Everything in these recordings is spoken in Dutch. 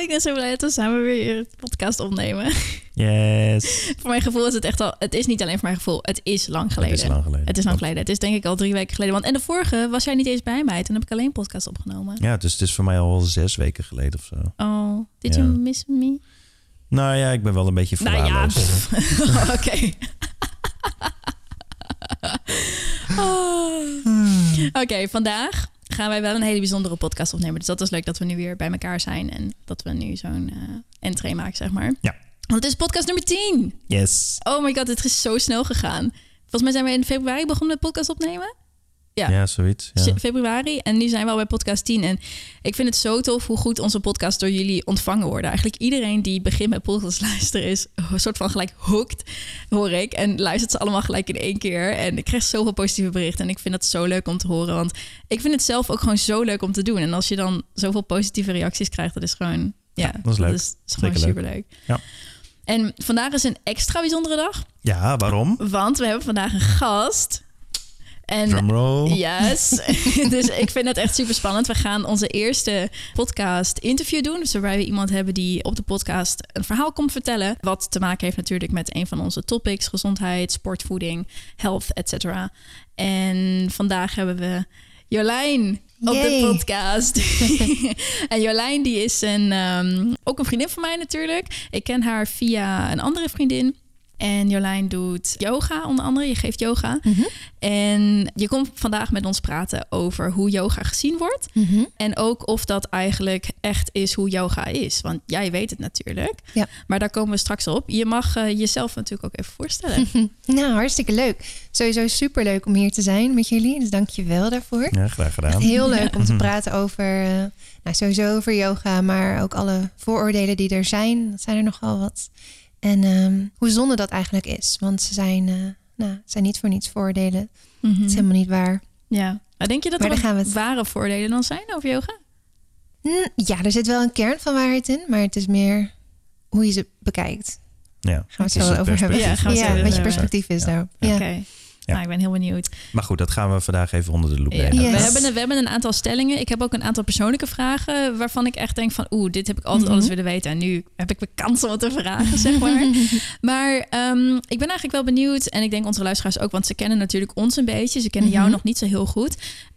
ik ben zo blij dat we samen weer een podcast opnemen. Yes. voor mijn gevoel is het echt al... Het is niet alleen voor mijn gevoel. Het is lang geleden. Het is lang geleden. Het is lang geleden. Het is denk ik al drie weken geleden. Want en de vorige was jij niet eens bij mij. Toen heb ik alleen podcast opgenomen. Ja, dus het is voor mij al zes weken geleden of zo. Oh, did Ja. you miss me? Nou ja, ik ben wel een beetje Nou ja, verwaarloosd. pff. oké. Oh. Oké, vandaag gaan wij wel een hele bijzondere podcast opnemen. Dus dat is leuk dat we nu weer bij elkaar zijn en dat we nu zo'n eh entree maken, zeg maar. Ja. Want het is podcast nummer 10. Yes. Oh my god, het is zo snel gegaan. Volgens mij zijn we in februari begonnen met podcast opnemen. Ja. Ja, zoiets. Ja. Februari. En nu zijn we al bij podcast 10. En ik vind het zo tof hoe goed onze podcast door jullie ontvangen worden. Eigenlijk iedereen die begint met podcast luisteren is een soort van gelijk hooked, hoor ik. En luistert ze allemaal gelijk in één keer. En ik krijg zoveel positieve berichten. En ik vind dat zo leuk om te horen. Want ik vind het zelf ook gewoon zo leuk om te doen. En als je dan zoveel positieve reacties krijgt, dat is gewoon... Ja, dat is leuk. Dat is, gewoon Zeker leuk. superleuk. Ja. En vandaag is een extra bijzondere dag. Ja, waarom? Want we hebben vandaag een gast. En Drumroll. Yes. dus ik vind het echt super spannend. We gaan onze eerste podcast interview doen. Dus waarbij we iemand hebben die op de podcast een verhaal komt vertellen. Wat te maken heeft natuurlijk met een van onze topics. Gezondheid, sportvoeding, health, etc. En vandaag hebben we Jolijn op Yay. de podcast. en Jolijn die is een, ehm, ook een vriendin van mij natuurlijk. Ik ken haar via een andere vriendin. En Jolijn doet yoga onder andere. Je geeft yoga. Mhm. En je komt vandaag met ons praten over hoe yoga gezien wordt. Mhm. En ook of dat eigenlijk echt is hoe yoga is. Want jij weet het natuurlijk. Ja. Maar daar komen we straks op. Je mag eh, jezelf natuurlijk ook even voorstellen. Nou, hartstikke leuk. Sowieso super leuk om hier te zijn met jullie. Dus dank je wel daarvoor. Ja, graag gedaan. Heel leuk om te praten over, eh, nou, sowieso over yoga, maar ook alle vooroordelen die er zijn. Dat zijn er nogal wat. En ehm, hoe zonde dat eigenlijk is. Want ze zijn, eh, nou, zijn niet voor niets vooroordelen. Mhm. Het is helemaal niet waar. Ja. Maar denk je dat Maar er gaan we ware voordelen dan zijn over yoga? Hm, ja, er zit wel een kern van waarheid in, maar het is meer hoe je ze bekijkt. Ja. Gaan we het zo het over hebben. Ja, gaan we ja, wat je perspectief is Ja. daarop. Oké. Ja. Nou, ik ben heel benieuwd. Maar goed, dat gaan we vandaag even onder de loep nemen. Yes. We, hebben een, we hebben een aantal stellingen. Ik heb ook een aantal persoonlijke vragen waarvan ik echt denk van... oeh, dit heb ik altijd Mhm. alles willen weten. En nu heb ik de kans om het te vragen, zeg maar. maar ehm, ik ben eigenlijk wel benieuwd. En ik denk onze luisteraars ook, want ze kennen natuurlijk ons een beetje. Ze kennen jou Mhm. nog niet zo heel goed.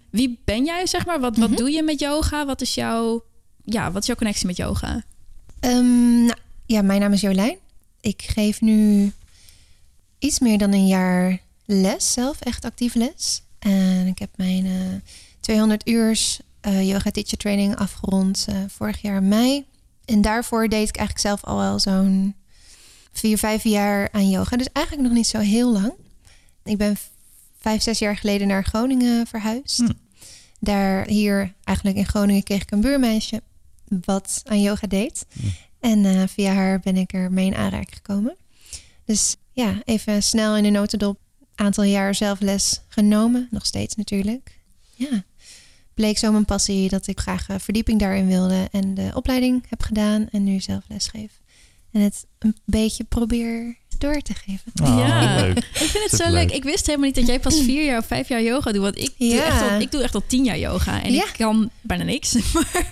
Wie ben jij, zeg maar? Wat, wat Mhm. doe je met yoga? Wat is jouw... Ja, wat is jouw connectie met yoga? Ehm, nou, ja, mijn naam is Jolijn. Ik geef nu iets meer dan een jaar les zelf, echt actief les. En ik heb mijn eh, 200 uurs eh, yoga teacher training afgerond eh, vorig jaar mei. En daarvoor deed ik eigenlijk zelf al wel zo'n vier, vijf jaar aan yoga. Dus eigenlijk nog niet zo heel lang. Ik ben vijf, zes jaar geleden naar Groningen verhuisd. Hm. Daar hier eigenlijk in Groningen kreeg ik een buurmeisje wat aan yoga deed. Hm. En eh, via haar ben ik er mee in aanraking gekomen. Dus ja, even snel in de notendop. Aantal jaar zelf les genomen. Nog steeds natuurlijk. Ja. Bleek zo mijn passie dat ik graag eh, verdieping daarin wilde. En de opleiding heb gedaan. En nu zelf les geef. En het een beetje probeer door te geven. Oh, Ja. leuk. Ik vind het zo leuk. Ik wist helemaal niet dat jij pas vier jaar of vijf jaar yoga doet. Want ik, doe, Ja. echt al, ik doe echt al tien jaar yoga. En Ja. ik kan bijna niks. Maar...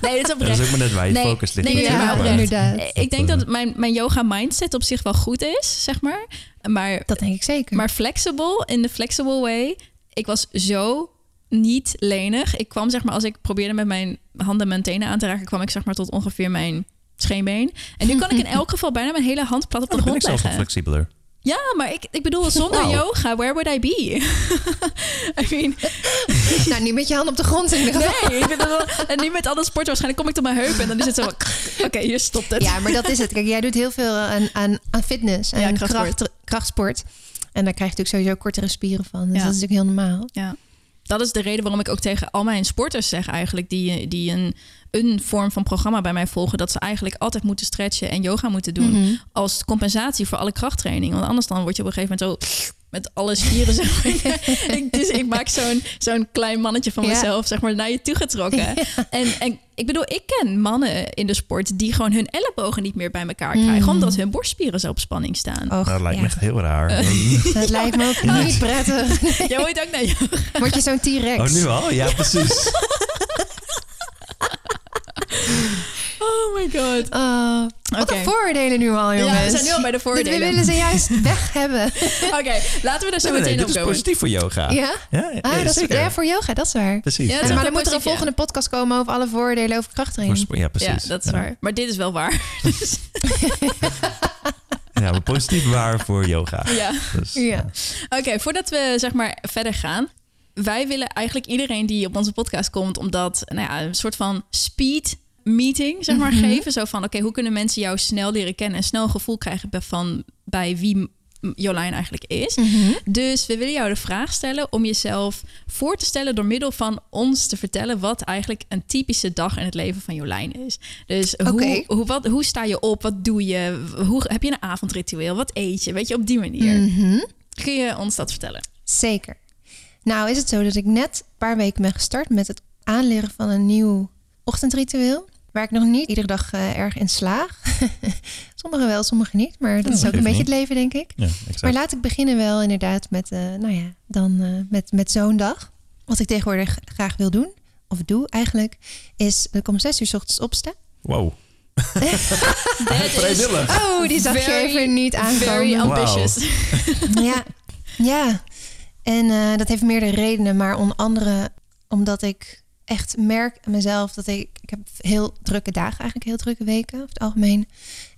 nee, dat is Dat oprecht. is ook maar net waar je Nee, focus ligt. nee, natuurlijk, ja, maar- oprecht. inderdaad. Ik denk dat mijn, mijn yoga mindset op zich wel goed is, zeg maar. Maar, Dat denk ik zeker. maar flexible, in de flexible way. Ik was zo niet lenig. Ik kwam zeg maar, als ik probeerde met mijn handen en mijn tenen aan te raken, kwam ik zeg maar tot ongeveer mijn scheenbeen. En nu kan ik in elk geval bijna mijn hele hand plat op de Oh, ik grond zelfs nog leggen. flexibeler. Ja, maar ik, ik bedoel, zonder yoga, where would I be? I mean, nou, niet met je hand op de grond in ieder geval. nee, ik bedoel, en niet met alle sporten. Waarschijnlijk kom ik tot mijn heup en dan is het zo, oké, hier stopt het. Ja, maar dat is het. Kijk, jij doet heel veel aan, aan, aan fitness en Ja, krachtsport. kracht, krachtsport. En daar krijg je natuurlijk sowieso kortere spieren van. Dus Ja. dat is natuurlijk heel normaal. Ja. Dat is de reden waarom ik ook tegen al mijn sporters zeg eigenlijk... die, die een, een vorm van programma bij mij volgen... dat ze eigenlijk altijd moeten stretchen en yoga moeten doen... Mhm. als compensatie voor alle krachttraining. Want anders dan word je op een gegeven moment zo... met alle spieren, zeg maar. ik, dus ik maak zo'n zo'n klein mannetje van Ja. mezelf, zeg maar, naar je toe getrokken. En, en ik bedoel, ik ken mannen in de sport... die gewoon hun ellebogen niet meer bij elkaar krijgen... Mhm. omdat hun borstspieren zo op spanning staan. Och, dat lijkt ja. me echt heel raar. Dat lijkt me ook niet prettig. Jij moet ook naar yoga. Word je zo'n T-Rex? Oh, nu al? Ja, precies. my god. Oh, wat Oké. een vooroordelen nu al, jongens. Ja, we zijn nu al bij de Dit voordelen. willen ze juist weg hebben. Oké, laten we er zo Nee, nee, meteen dit op is komen. positief voor yoga. Ja? Ja, Ah, nee, dat is, ja, voor yoga, dat is waar. Precies. Ja, Ja, is maar dan moet er een volgende podcast komen over alle vooroordelen over krachttraining. Ja, precies. Ja, dat is waar. Maar dit is wel waar. Dus, Ja, maar positief waar voor yoga. ja. Dus, Ja. Oké, voordat we zeg maar verder gaan. Wij willen eigenlijk iedereen die op onze podcast komt, omdat nou ja, een soort van speed meeting zeg maar Mhm. geven. Zo van, oké, hoe kunnen mensen jou snel leren kennen en snel een gevoel krijgen bij- van bij wie Jolijn eigenlijk is. Mhm. Dus we willen jou de vraag stellen om jezelf voor te stellen door middel van ons te vertellen wat eigenlijk een typische dag in het leven van Jolijn is. Dus hoe, hoe, wat, hoe sta je op? Wat doe je? Hoe, heb je een avondritueel? Wat eet je? Weet je, op die manier. Mhm. Kun je ons dat vertellen? Zeker. Nou is het zo dat ik net een paar weken ben gestart met het aanleren van een nieuw ochtendritueel. Waar ik nog niet iedere dag eh, erg in slaag. sommigen wel, sommigen niet. Maar dat Ja, is ook een beetje niet. het leven, denk ik. Ja, exact. Maar laat ik beginnen wel inderdaad met, eh, nou ja, dan eh, met, met zo'n dag. Wat ik tegenwoordig graag wil doen, of doe eigenlijk, is dat ik om zes uur 's ochtends opsta. Wow. Vrijwillig. Oh, die zag je Very, even niet Very aankomen. ambitious. Ja, ja. En eh, dat heeft meerdere redenen, maar onder andere omdat ik echt merk aan mezelf dat ik, ik heb heel drukke dagen, eigenlijk heel drukke weken over het algemeen.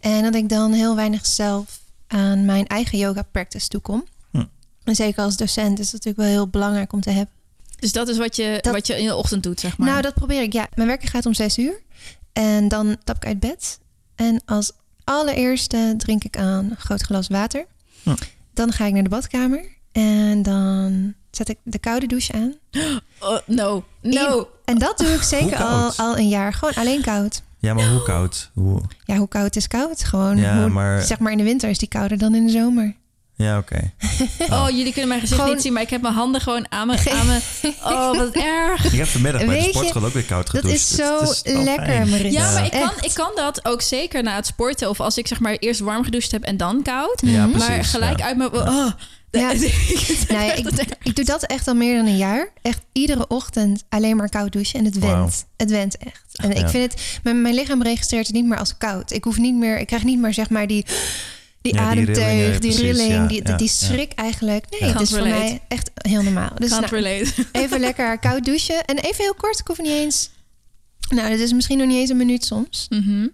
En dat ik dan heel weinig zelf aan mijn eigen yoga practice toekom. Hm. En zeker als docent is het natuurlijk wel heel belangrijk om te hebben. Dus dat is wat je, Dat- wat je in de ochtend doet, zeg maar. Nou, dat probeer ik. Ja, mijn werk gaat om zes uur. En dan stap ik uit bed. En als allereerste drink ik aan een groot glas water. Hm. Dan ga ik naar de badkamer. En dan zet ik de koude douche aan. Oh, no, no. En dat doe ik zeker al, al een jaar. Gewoon alleen koud. Ja, maar hoe koud? Hoe... Ja, hoe koud is koud? Gewoon, Ja, hoe- maar- zeg maar in de winter is die kouder dan in de zomer. Ja, oké. Oh, jullie kunnen mijn gezicht Gewoon- niet zien, maar ik heb mijn handen gewoon aan me. Aan me. Oh, wat erg. Ik heb vanmiddag bij Weet de sportschool ook weer koud Dat gedoucht. is zo het is wel lekker. Marit. Ja, maar ik kan, ik kan dat ook zeker na het sporten. Of als ik zeg maar eerst warm gedoucht heb en dan koud. Ja, Mhm. precies. maar gelijk ja. uit mijn... Oh, Ja. ik Nou ja, ik, ik doe dat echt al meer dan een jaar. Echt iedere ochtend alleen maar koud douchen. En het went. Het went echt. En ik vind het... Mijn, mijn lichaam registreert het niet meer als koud. Ik hoef niet meer... Ik krijg niet meer zeg maar die... Die Ja, ademteug, die rilling, die, ja, die schrik eigenlijk. Nee, Ja. het is voor relate. mij echt heel normaal. Dus nou, even lekker koud douchen. En even heel kort, ik hoef niet eens... Nou, dat is misschien nog niet eens een minuut soms. Mhm.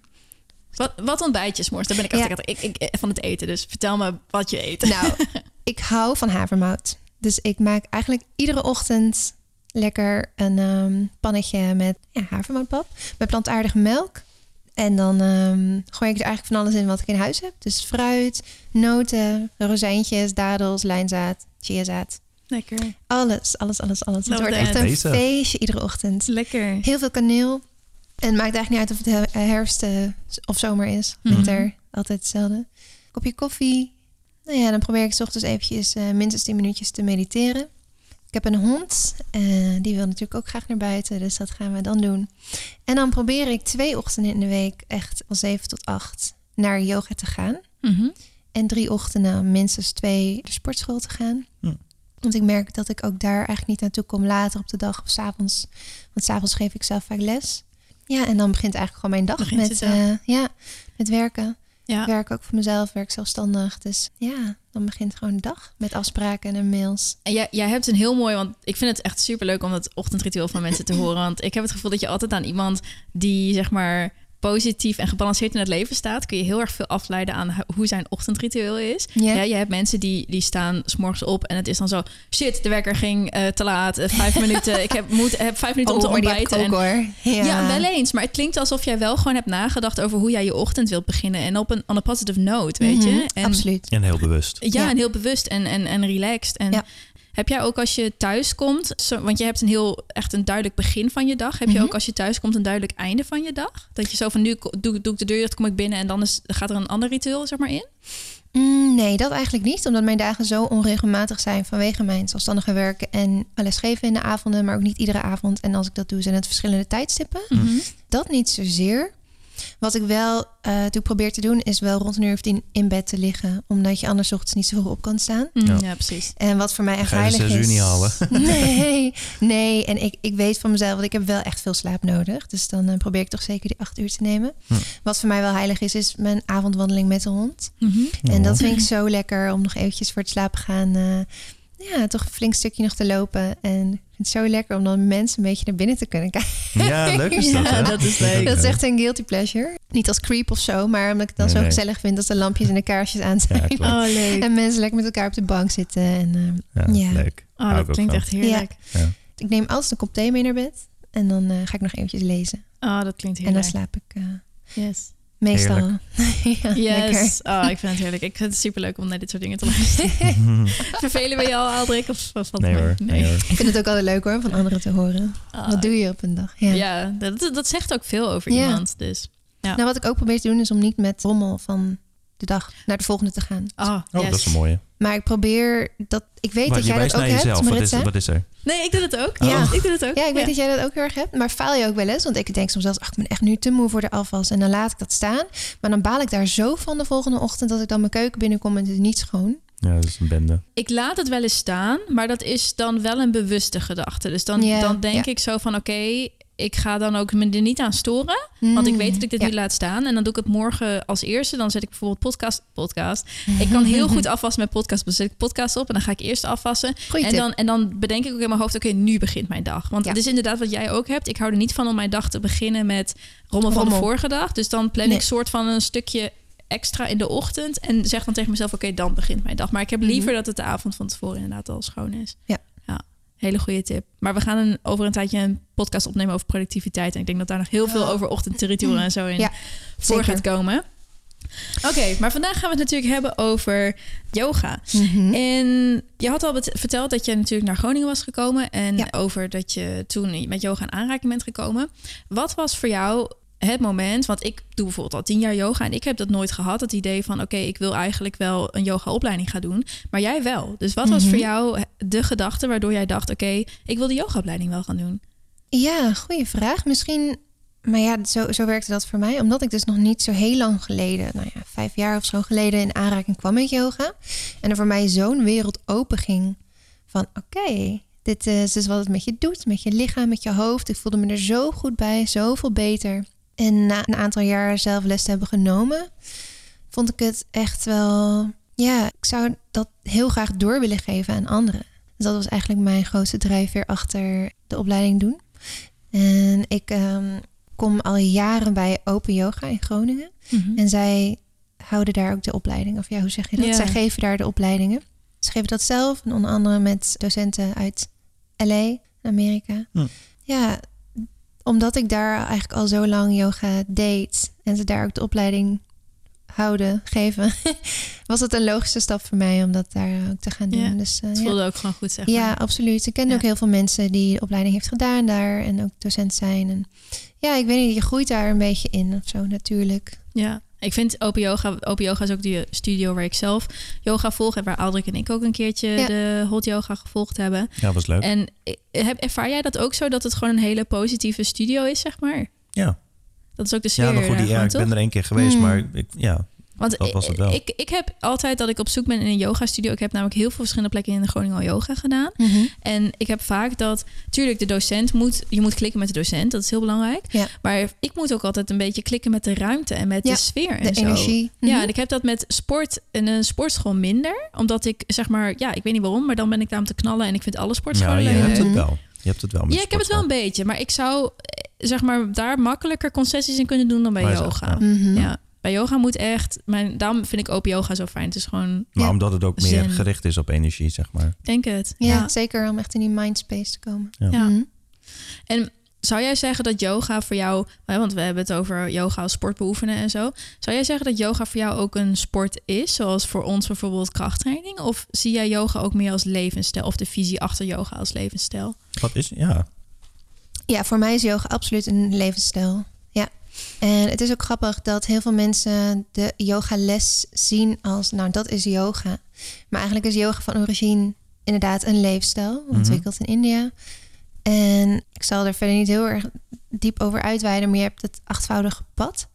Wat, wat ontbijt je 's morgens? Daar ben ik echt Ja. ik, ik- van het eten. Dus vertel me wat je eet. Nou, ik hou van havermout. Dus ik maak eigenlijk iedere ochtend lekker een ehm, pannetje met ja, havermoutpap. Met plantaardige melk. En dan ehm, gooi ik er eigenlijk van alles in wat ik in huis heb. Dus fruit, noten, rozijntjes, dadels, lijnzaad, chiazaad. Lekker. Alles, alles, alles, alles. Het wordt that. echt een Deze. feestje iedere ochtend. Lekker. Heel veel kaneel. En het maakt eigenlijk niet uit of het he- herfst eh, of zomer is. Mhm. Winter, altijd hetzelfde. Kopje koffie. Nou ja, dan probeer ik 's ochtends eventjes eh, minstens 10 minuutjes te mediteren. Ik heb een hond. eh, die wil natuurlijk ook graag naar buiten. Dus dat gaan we dan doen. En dan probeer ik twee ochtenden in de week echt van 7 tot 8 naar yoga te gaan. Mhm. En drie ochtenden minstens twee de sportschool te gaan. Want ik merk dat ik ook daar eigenlijk niet naartoe kom later op de dag of s avonds. Want s'avonds geef ik zelf vaak les. Ja, en dan begint eigenlijk gewoon mijn dag Begint met, eh, ja, met werken. Ja. Ik werk ook voor mezelf, werk zelfstandig. Dus ja, dan begint gewoon de dag met afspraken en mails. En jij, jij hebt een heel mooi, want ik vind het echt super leuk om het ochtendritueel van mensen te horen. Want ik heb het gevoel dat je altijd aan iemand die zeg maar positief en gebalanceerd in het leven staat, kun je heel erg veel afleiden aan ho- hoe zijn ochtendritueel is. Ja. Ja, je hebt mensen die, die staan s'morgens op en het is dan zo, shit, de wekker ging eh, te laat, eh, vijf minuten, ik heb, moet, heb vijf minuten om te Oh, ontbijten. ook En- hoor. Ja, ja. wel eens. Maar het klinkt alsof jij wel gewoon hebt nagedacht over hoe jij je ochtend wilt beginnen. En op een on a positive note, weet je. Mhm, En, Absoluut. En heel bewust. Ja, Ja. en heel bewust en, en, en relaxed. En Ja. Heb jij ook als je thuis komt, zo, want je hebt een heel echt een duidelijk begin van je dag. Heb je Mhm. ook als je thuis komt een duidelijk einde van je dag? Dat je zo van nu doe, doe ik de deur, dicht, kom ik binnen en dan is, gaat er een ander ritueel zeg maar in? Mm, nee, dat eigenlijk niet. Omdat mijn dagen zo onregelmatig zijn vanwege mijn zelfstandige werken en lesgeven in de avonden, maar ook niet iedere avond. En als ik dat doe, zijn het verschillende tijdstippen. Mhm. Dat niet zozeer. Wat ik wel eh toen probeer te doen, is wel rond een uur of tien in bed te liggen. Omdat je anders 's ochtends niet zo vroeg op kan staan. Mm, Ja. ja. precies. En wat voor mij echt Ga je heilig is. uur niet halen? Nee, nee. En ik, ik weet van mezelf, want ik heb wel echt veel slaap nodig. Dus dan eh, probeer ik toch zeker die acht uur te nemen. Hm. Wat voor mij wel heilig is, is mijn avondwandeling met de hond. Mhm. En dat vind ik zo lekker om nog eventjes voor het slapen gaan. eh, ja, toch een flink stukje nog te lopen. En ik vind het zo lekker om dan mensen een beetje naar binnen te kunnen kijken. Ja, leuk is dat, Ja, hè? dat is leuk. Dat is echt een guilty pleasure. Niet als creep of zo, maar omdat ik het dan Nee, zo nee. gezellig vind dat de lampjes en de kaarsjes aan zijn. Ja. Oh, leuk. en mensen lekker met elkaar op de bank zitten. En eh, Ja, Ja. leuk. Oh, dat klinkt van. echt heerlijk. ik neem altijd een kop thee mee naar bed. En dan eh, ga ik nog eventjes lezen. Oh, dat klinkt En dan heerlijk. slaap ik eh, Yes. Meestal. Ja. Yes. Oh, ik vind het heerlijk. Ik vind het superleuk om naar dit soort dingen te luisteren. Vervelen we jou, Aldrik? Of, of wat? Nee hoor. Nee. hoor. Ik vind het ook altijd leuk hoor, van anderen te horen. Ah, Wat doe je op een dag? Ja. Ja, dat, dat zegt ook veel over Ja. iemand. Dus. Ja. Nou, wat ik ook probeer te doen is om niet met rommel van de dag naar de volgende te gaan. Oh, Oh, yes. dat is een mooie. Maar ik probeer dat. Ik weet Maar dat jij dat ook naar hebt, jezelf. Wat is, wat is er? Nee, ik doe het ook. Ja. Ik doe het ook. Ja, ik weet dat jij dat ook heel erg hebt. Maar faal je ook wel eens? Want ik denk soms zelfs, ach, ik ben echt nu te moe voor de afwas. En dan laat ik dat staan. Maar dan baal ik daar zo van de volgende ochtend dat ik dan mijn keuken binnenkom en het is niet schoon. Ja, dat is een bende. Ik laat het wel eens staan, maar dat is dan wel een bewuste gedachte. Dus dan, Ja, dan denk ja. ik zo van oké, ik ga dan ook me er niet aan storen. Want ik weet dat ik dit Mm, Ja. nu laat staan. En dan doe ik het morgen als eerste. Dan zet ik bijvoorbeeld podcast. podcast. Ik kan heel goed afwassen met podcast. Dan zet ik podcast op en dan ga ik eerst afwassen. Goeie En tip. dan, en dan bedenk ik ook in mijn hoofd, oké, nu begint mijn dag. Want Ja. het is inderdaad wat jij ook hebt. Ik hou er niet van om mijn dag te beginnen met rommel van de vorige dag. Dus dan plan Nee. ik soort van een stukje extra in de ochtend. En zeg dan tegen mezelf, oké, dan begint mijn dag. Maar ik heb liever dat het de avond van tevoren inderdaad al schoon is. Mhm. Ja. Hele goede tip. Maar we gaan een, over een tijdje een podcast opnemen over productiviteit. En ik denk dat daar nog heel veel over ochtendrituelen en zo in Ja, voor zeker. gaat komen. Oké, maar vandaag gaan we het natuurlijk hebben over yoga. Mhm. En je had al verteld dat je natuurlijk naar Groningen was gekomen en Ja. over dat je toen met yoga in aanraking bent gekomen. Wat was voor jou het moment? Want ik doe bijvoorbeeld al tien jaar yoga en ik heb dat nooit gehad. Het idee van oké, ik wil eigenlijk wel een yogaopleiding gaan doen, maar jij wel. Dus wat was Mhm. voor jou de gedachte waardoor jij dacht oké, ik wil de yogaopleiding wel gaan doen? Ja, goede vraag. Misschien, maar ja, zo, zo werkte dat voor mij. Omdat ik dus nog niet zo heel lang geleden, nou ja, vijf jaar of zo geleden in aanraking kwam met yoga. En er voor mij zo'n wereld open ging van oké, dit is dus wat het met je doet, met je lichaam, met je hoofd. Ik voelde me er zo goed bij, zoveel beter. En na een aantal jaar zelf les te hebben genomen, vond ik het echt wel, ja, ik zou dat heel graag door willen geven aan anderen. Dus dat was eigenlijk mijn grootste drijfveer achter de opleiding doen. En ik ehm, kom al jaren bij Open Yoga in Groningen. En zij houden daar ook de opleiding. Of ja, hoe zeg je dat? Ja. Zij geven daar de opleidingen. Ze geven dat zelf. En onder andere met docenten uit LA, Amerika. Hm. Ja, omdat ik daar eigenlijk al zo lang yoga deed. En ze daar ook de opleiding houden, geven. was het een logische stap voor mij om dat daar ook te gaan doen. Ja, dus, eh, Het ja. voelde ook gewoon goed, zeg maar. Ja, absoluut. Ik ken Ja. ook heel veel mensen die de opleiding heeft gedaan daar en ook docent zijn. En ja, ik weet niet, je groeit daar een beetje in of zo natuurlijk. Ja, ik vind Open Yoga... Open Yoga is ook die studio waar ik zelf yoga volg... en waar Aldrik en ik ook een keertje Ja. de hot yoga gevolgd hebben. Ja, was leuk. En heb, ervaar jij dat ook zo, dat het gewoon een hele positieve studio is, zeg maar? Ja, Dat is ook de sfeer ja, nog goed. Ja, gewoon, ik toch? ben er één keer geweest, Hmm. maar ik, ja, Want dat was het wel. Ik, ik heb altijd dat ik op zoek ben in een yoga studio. Ik heb namelijk heel veel verschillende plekken in de Groningen al yoga gedaan. En ik heb vaak dat, tuurlijk, de docent moet, je moet klikken met de docent, dat is heel belangrijk. Ja. Maar ik moet ook altijd een beetje klikken met de ruimte en met Ja, de sfeer en De zo. energie. Ja, Mhm. en ik heb dat met sport en een sportschool minder. Omdat ik zeg maar, ja, ik weet niet waarom, maar dan ben ik daar om te knallen en ik vind alle ja, sportscholen je leuk. hebt het Mhm. wel. Je hebt het wel met Ja, ik heb het wel een beetje, maar ik zou eh, zeg maar daar makkelijker concessies in kunnen doen dan bij Maar yoga. Mhm. Ja, bij yoga moet echt, mijn, daarom vind ik open yoga zo fijn. Het is gewoon, Maar Ja. omdat het ook meer gericht is op energie, zeg maar. denk het. Ja, Ja. zeker om echt in die mindspace te komen. Ja. Ja. Mhm. En zou jij zeggen dat yoga voor jou, hè, want we hebben het over yoga als sport beoefenen en zo. Zou jij zeggen dat yoga voor jou ook een sport is, zoals voor ons bijvoorbeeld krachttraining? Of zie jij yoga ook meer als levensstijl of de visie achter yoga als levensstijl? Wat is, ja, Ja, voor mij is yoga absoluut een levensstijl. Ja. En het is ook grappig dat heel veel mensen de yogales zien als, nou, dat is yoga. Maar eigenlijk is yoga van origine inderdaad een leefstijl, ontwikkeld in India. En ik zal er verder niet heel erg diep over uitweiden, maar je hebt het achtvoudige pad.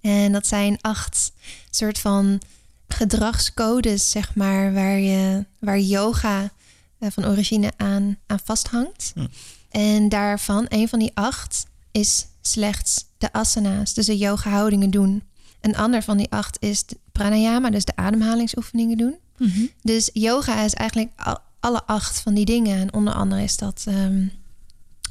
En dat zijn acht soort van gedragscodes, zeg maar, waar, je, waar yoga eh, van origine aan, aan vasthangt. Hm. En daarvan, een van die acht, is slechts de asana's, dus de yoga houdingen doen. Een ander van die acht is pranayama, dus de ademhalingsoefeningen doen. Mhm. Dus yoga is eigenlijk al- alle acht van die dingen. En onder andere is dat ehm,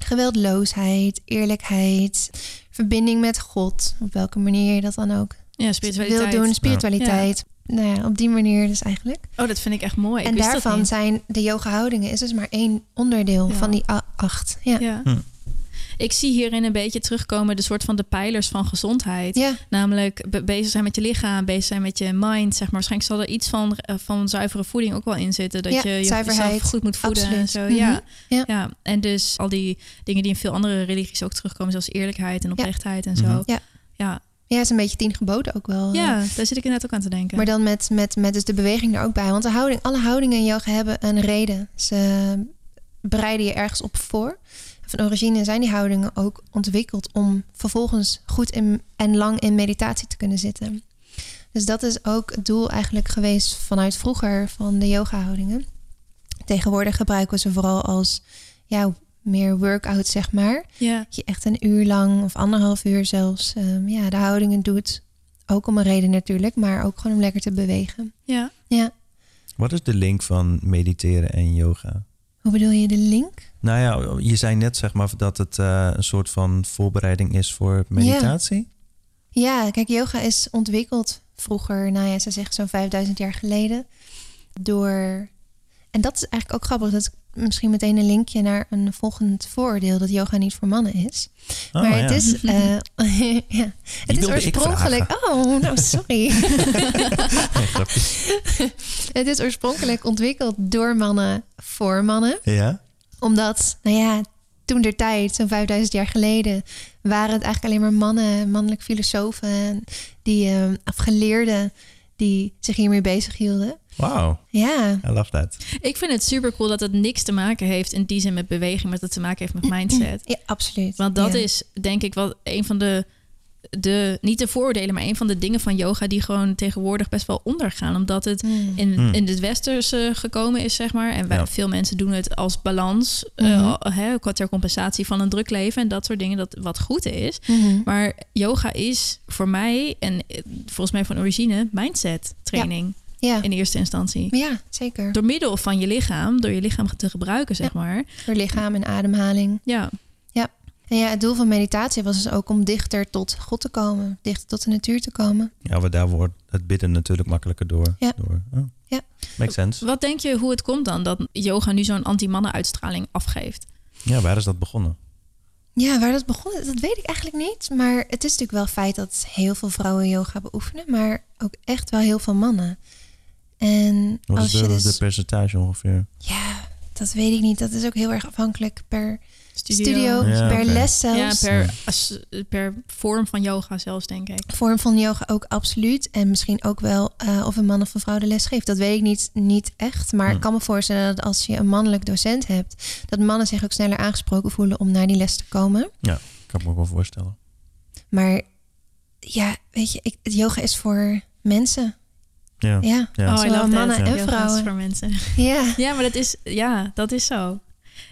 geweldloosheid, eerlijkheid, verbinding met God. Op welke manier je dat dan ook Ja, spiritualiteit. wil doen, spiritualiteit. Nou ja, op die manier dus eigenlijk. Oh, dat vind ik echt mooi. Ik en daarvan zijn de yoga houdingen is dus maar één onderdeel Ja. van die acht. Ja. Ja. Ja. Hm. Ik zie hierin een beetje terugkomen de soort van de pijlers van gezondheid. Namelijk be- bezig zijn met je lichaam, bezig zijn met je mind. Zeg maar. Waarschijnlijk zal er iets van, eh, van zuivere voeding ook wel in zitten. Dat Ja, je je- zuiverheid. jezelf goed moet voeden en zo. Mhm. Ja. Ja. Ja. En dus al die dingen die in veel andere religies ook terugkomen, zoals eerlijkheid en oprechtheid en zo. Mhm. Ja. Ja. ja, is een beetje tien geboden ook wel. ja, daar zit ik inderdaad ook aan te denken. Maar dan met, met, met dus de beweging er ook bij. Want de houding, alle houdingen in yoga hebben een reden. Ze bereiden je ergens op voor. Van origine zijn die houdingen ook ontwikkeld om vervolgens goed in, en lang in meditatie te kunnen zitten. Dus dat is ook het doel eigenlijk geweest vanuit vroeger van de yoga houdingen. Tegenwoordig gebruiken we ze vooral als ja, meer workout, zeg maar. ja. Dat je echt een uur lang of anderhalf uur zelfs ehm, ja, de houdingen doet. Ook om een reden natuurlijk, maar ook gewoon om lekker te bewegen. ja. Ja. Wat is de link van mediteren en yoga? Hoe bedoel je de link? Nou ja, je zei net zeg maar dat het eh, een soort van voorbereiding is voor meditatie. Ja, kijk, yoga is ontwikkeld vroeger, nou ja, ze zeggen zo'n 5000 jaar geleden, door. En dat is eigenlijk ook grappig. Dat is misschien meteen een linkje naar een volgend vooroordeel dat yoga niet voor mannen is. Oh, maar ja. het is, eh, ja, het is oorspronkelijk. Oh, nou sorry. Nee, het is oorspronkelijk ontwikkeld door mannen voor mannen. Ja? Omdat, nou ja, toen der tijd, zo'n 5000 jaar geleden, waren het eigenlijk alleen maar mannen, mannelijke filosofen, die eh, of geleerden die zich hiermee bezig hielden. Wauw, Ja, I love that. Ik vind het super cool dat het niks te maken heeft in die zin met beweging, maar dat het te maken heeft met mindset. ja absoluut. Want dat Ja. is denk ik wel een van de, de, niet de vooroordelen, maar een van de dingen van yoga die gewoon tegenwoordig best wel ondergaan. Omdat het Mm. in, Hmm. in het westerse gekomen is, zeg maar. En wij, Ja. veel mensen doen het als balans, eh, Mhm. hè, ter compensatie van een druk leven en dat soort dingen, dat wat goed is. Mhm. Maar yoga is voor mij en eh, volgens mij van origine mindset training Ja. in eerste instantie. ja, zeker. Door middel van je lichaam, door je lichaam te gebruiken, zeg maar. Door lichaam en ademhaling. Ja, En ja, het doel van meditatie was dus ook om dichter tot God te komen, dichter tot de natuur te komen. Ja, maar daar wordt het bidden natuurlijk makkelijker door. Ja. door. Oh. Ja. Makes sense. Wat denk je hoe het komt dan dat yoga nu zo'n anti-mannen-uitstraling afgeeft? Ja, waar is dat begonnen? Ja, waar dat begon, dat weet ik eigenlijk niet. Maar het is natuurlijk wel feit dat heel veel vrouwen yoga beoefenen, maar ook echt wel heel veel mannen. En Wat als is je de, dus... de percentage ongeveer? Ja, dat weet ik niet. Dat is ook heel erg afhankelijk per Studio. studio, Ja, per les Ja, zelfs. per, as- per vorm van yoga zelfs, denk ik. Vorm van yoga ook absoluut. En misschien ook wel eh, of een man of een vrouw de les geeft. Dat weet ik niet, niet echt. Maar Hm. ik kan me voorstellen dat als je een mannelijk docent hebt... dat mannen zich ook sneller aangesproken voelen om naar die les te komen. Kan ik me ook wel voorstellen. Maar ja, weet je, ik, het yoga is voor mensen. Ja. Ja, Ja. Oh, zowel mannen that. en Yoga is vrouwen. voor mensen. Ja. Ja, maar dat is, ja, dat is zo.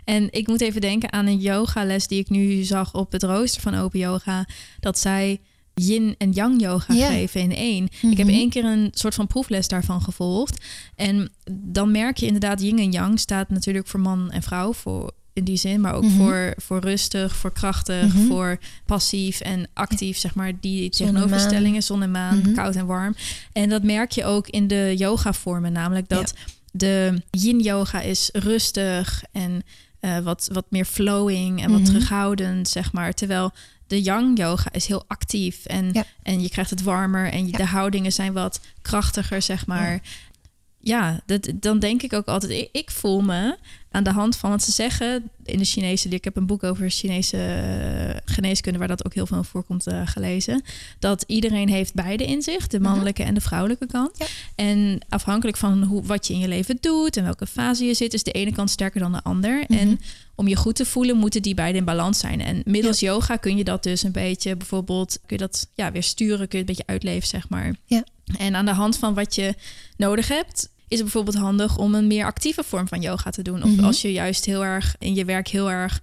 En ik moet even denken aan een yogales die ik nu zag op het rooster van Open Yoga. Dat zij yin en yang yoga geven in één. Ik heb Mhm. één keer een soort van proefles daarvan gevolgd. En dan merk je inderdaad, yin en yang staat natuurlijk voor man en vrouw. Voor, in die zin, maar ook Mhm. voor, voor rustig, voor krachtig, Mhm. voor passief en actief, zeg maar, die tegenoverstellingen, zon en maan, koud en warm. En dat merk je ook in de yoga vormen, namelijk dat de yin yoga is rustig en eh, wat, wat meer flowing en wat Mhm. terughoudend, zeg maar. Terwijl de yang yoga is heel actief en, Ja. en je krijgt het warmer en je- Ja. de houdingen zijn wat krachtiger, zeg maar. Ja, dat, dan denk ik ook altijd, ik, ik voel me aan de hand van wat ze zeggen in de Chinese. Ik heb een boek over Chinese eh, geneeskunde, waar dat ook heel veel voorkomt, uh, gelezen. Dat iedereen heeft beide in zich, de mannelijke en de vrouwelijke kant. Ja. En afhankelijk van hoe, wat je in je leven doet en welke fase je zit, is de ene kant sterker dan de ander. Mhm. En om je goed te voelen, moeten die beide in balans zijn. En middels yoga kun je dat dus een beetje, bijvoorbeeld, kun je dat ja, weer sturen, kun je het een beetje uitleven, zeg maar. Ja. En aan de hand van wat je nodig hebt, is het bijvoorbeeld handig om een meer actieve vorm van yoga te doen. Of Mhm. als je juist heel erg in je werk heel erg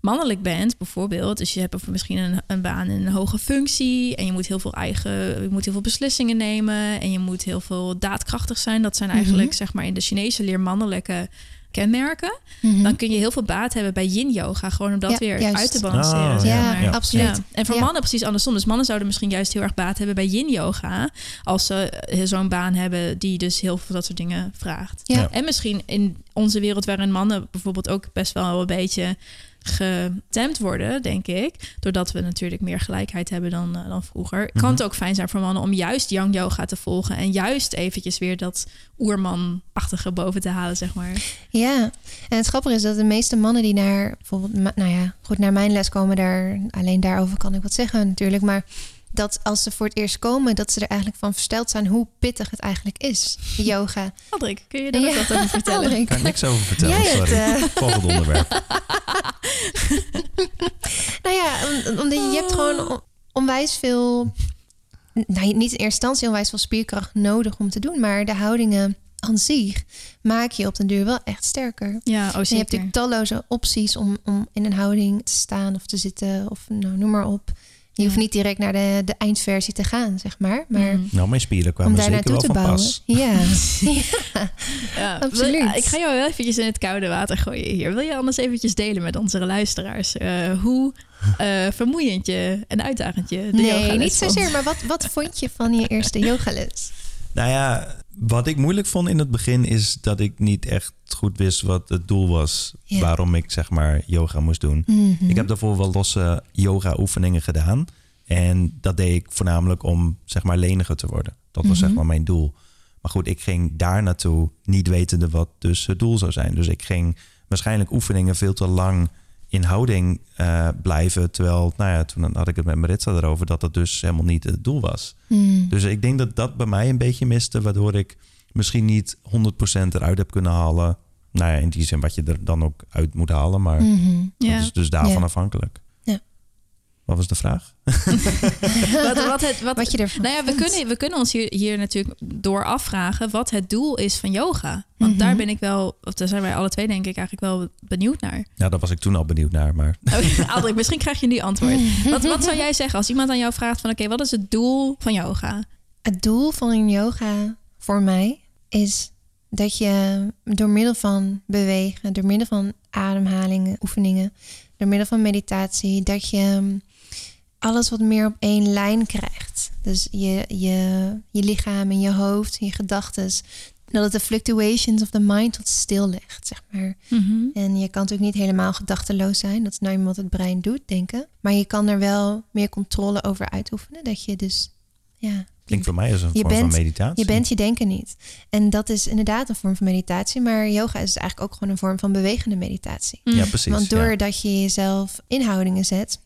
mannelijk bent, bijvoorbeeld. Dus je hebt misschien een, een baan in een hoge functie en je moet heel veel eigen, je moet heel veel beslissingen nemen en je moet heel veel daadkrachtig zijn. Dat zijn eigenlijk, Mhm. zeg maar, in de Chinese leer mannelijke kenmerken. Mhm. Dan kun je heel veel baat hebben bij yin yoga, gewoon om dat Ja, weer juist. uit te balanceren. Oh, zeg ja. Ja. absoluut. Ja. En voor Ja. mannen precies andersom. Dus mannen zouden misschien juist heel erg baat hebben bij yin yoga. Als ze eh, zo'n baan hebben die dus heel veel dat soort dingen vraagt. Ja. Ja. En misschien in onze wereld waarin mannen bijvoorbeeld ook best wel een beetje getemd worden, denk ik. Doordat we natuurlijk meer gelijkheid hebben dan, eh, dan vroeger. Kan het ook fijn zijn voor mannen om juist yang yoga te volgen. En juist eventjes weer dat oermanachtige boven te halen, zeg maar. Ja, en het grappige is dat de meeste mannen die naar bijvoorbeeld, nou ja, goed naar mijn les komen, daar alleen daarover kan ik wat zeggen natuurlijk, maar dat als ze voor het eerst komen, dat ze er eigenlijk van versteld zijn hoe pittig het eigenlijk is, yoga. Aldrik, kun je daar Ja, ook wat over vertellen? Aldrik. Kan ik niks over vertellen, Jij sorry. eh, Volgend onderwerp. Nou ja, om- omdat je, hebt gewoon on- onwijs veel, nou niet in eerste instantie onwijs veel spierkracht nodig om te doen, maar de houdingen aan zich maak je op den duur wel echt sterker. Ja, oh En je hebt natuurlijk talloze opties om, om in een houding te staan of te zitten of nou, noem maar op. Je hoeft niet direct naar de, de eindversie te gaan, zeg maar. Maar Mm. Nou, mijn spieren om kwamen daar zeker naartoe wel te van bouwen. pas. Ja. Ja, Absoluut. ik ga jou wel eventjes in het koude water gooien hier. Wil je anders eventjes delen met onze luisteraars eh, hoe eh, vermoeiend je en uitdagend je de nee, niet zozeer. Maar wat, wat vond je van je eerste yogales? Nou ja, wat ik moeilijk vond in het begin is dat ik niet echt goed wist wat het doel was. Waarom ik zeg maar yoga moest doen. Mhm. Ik heb daarvoor wel losse yoga oefeningen gedaan. En dat deed ik voornamelijk om zeg maar leniger te worden. Dat was Mhm. zeg maar mijn doel. Maar goed, ik ging daar naartoe niet wetende wat dus het doel zou zijn. Dus ik ging waarschijnlijk oefeningen veel te lang in houding eh, blijven. Terwijl, nou ja, toen had ik het met Maritza erover dat dat dus helemaal niet het doel was. Hmm. Dus ik denk dat dat bij mij een beetje miste, waardoor ik misschien niet 100% eruit heb kunnen halen. Nou ja, in die zin wat je er dan ook uit moet halen, maar Mhm. Ja. dat is dus daarvan Ja. afhankelijk. Wat was de vraag? wat, wat, het, wat, Wat je ervan nou ja, we kunnen, we kunnen ons hier, hier natuurlijk door afvragen wat het doel is van yoga. Want Mhm. daar ben ik wel, of daar zijn wij alle twee denk ik eigenlijk wel benieuwd naar. Ja, daar was ik toen al benieuwd naar, maar Oh, Aldrik, misschien krijg je nu antwoord. Wat, wat zou jij zeggen als iemand aan jou vraagt van oké, wat is het doel van yoga? Het doel van een yoga voor mij is dat je door middel van bewegen, door middel van ademhalingen, oefeningen, door middel van meditatie, dat je alles wat meer op één lijn krijgt. Dus je, je, je lichaam en je hoofd, je gedachten. Dat het de fluctuations of the mind tot stil legt, zeg maar. En je kan natuurlijk niet helemaal gedachteloos zijn. Dat is nou eenmaal wat het brein doet, denken. Maar je kan er wel meer controle over uitoefenen. Dat je dus, ja, klinkt voor mij als een Je vorm bent- van meditatie. je bent je denken niet. En dat is inderdaad een vorm van meditatie. Maar yoga is eigenlijk ook gewoon een vorm van bewegende meditatie. Ja, precies. Want ja. doordat je jezelf in houdingen zet,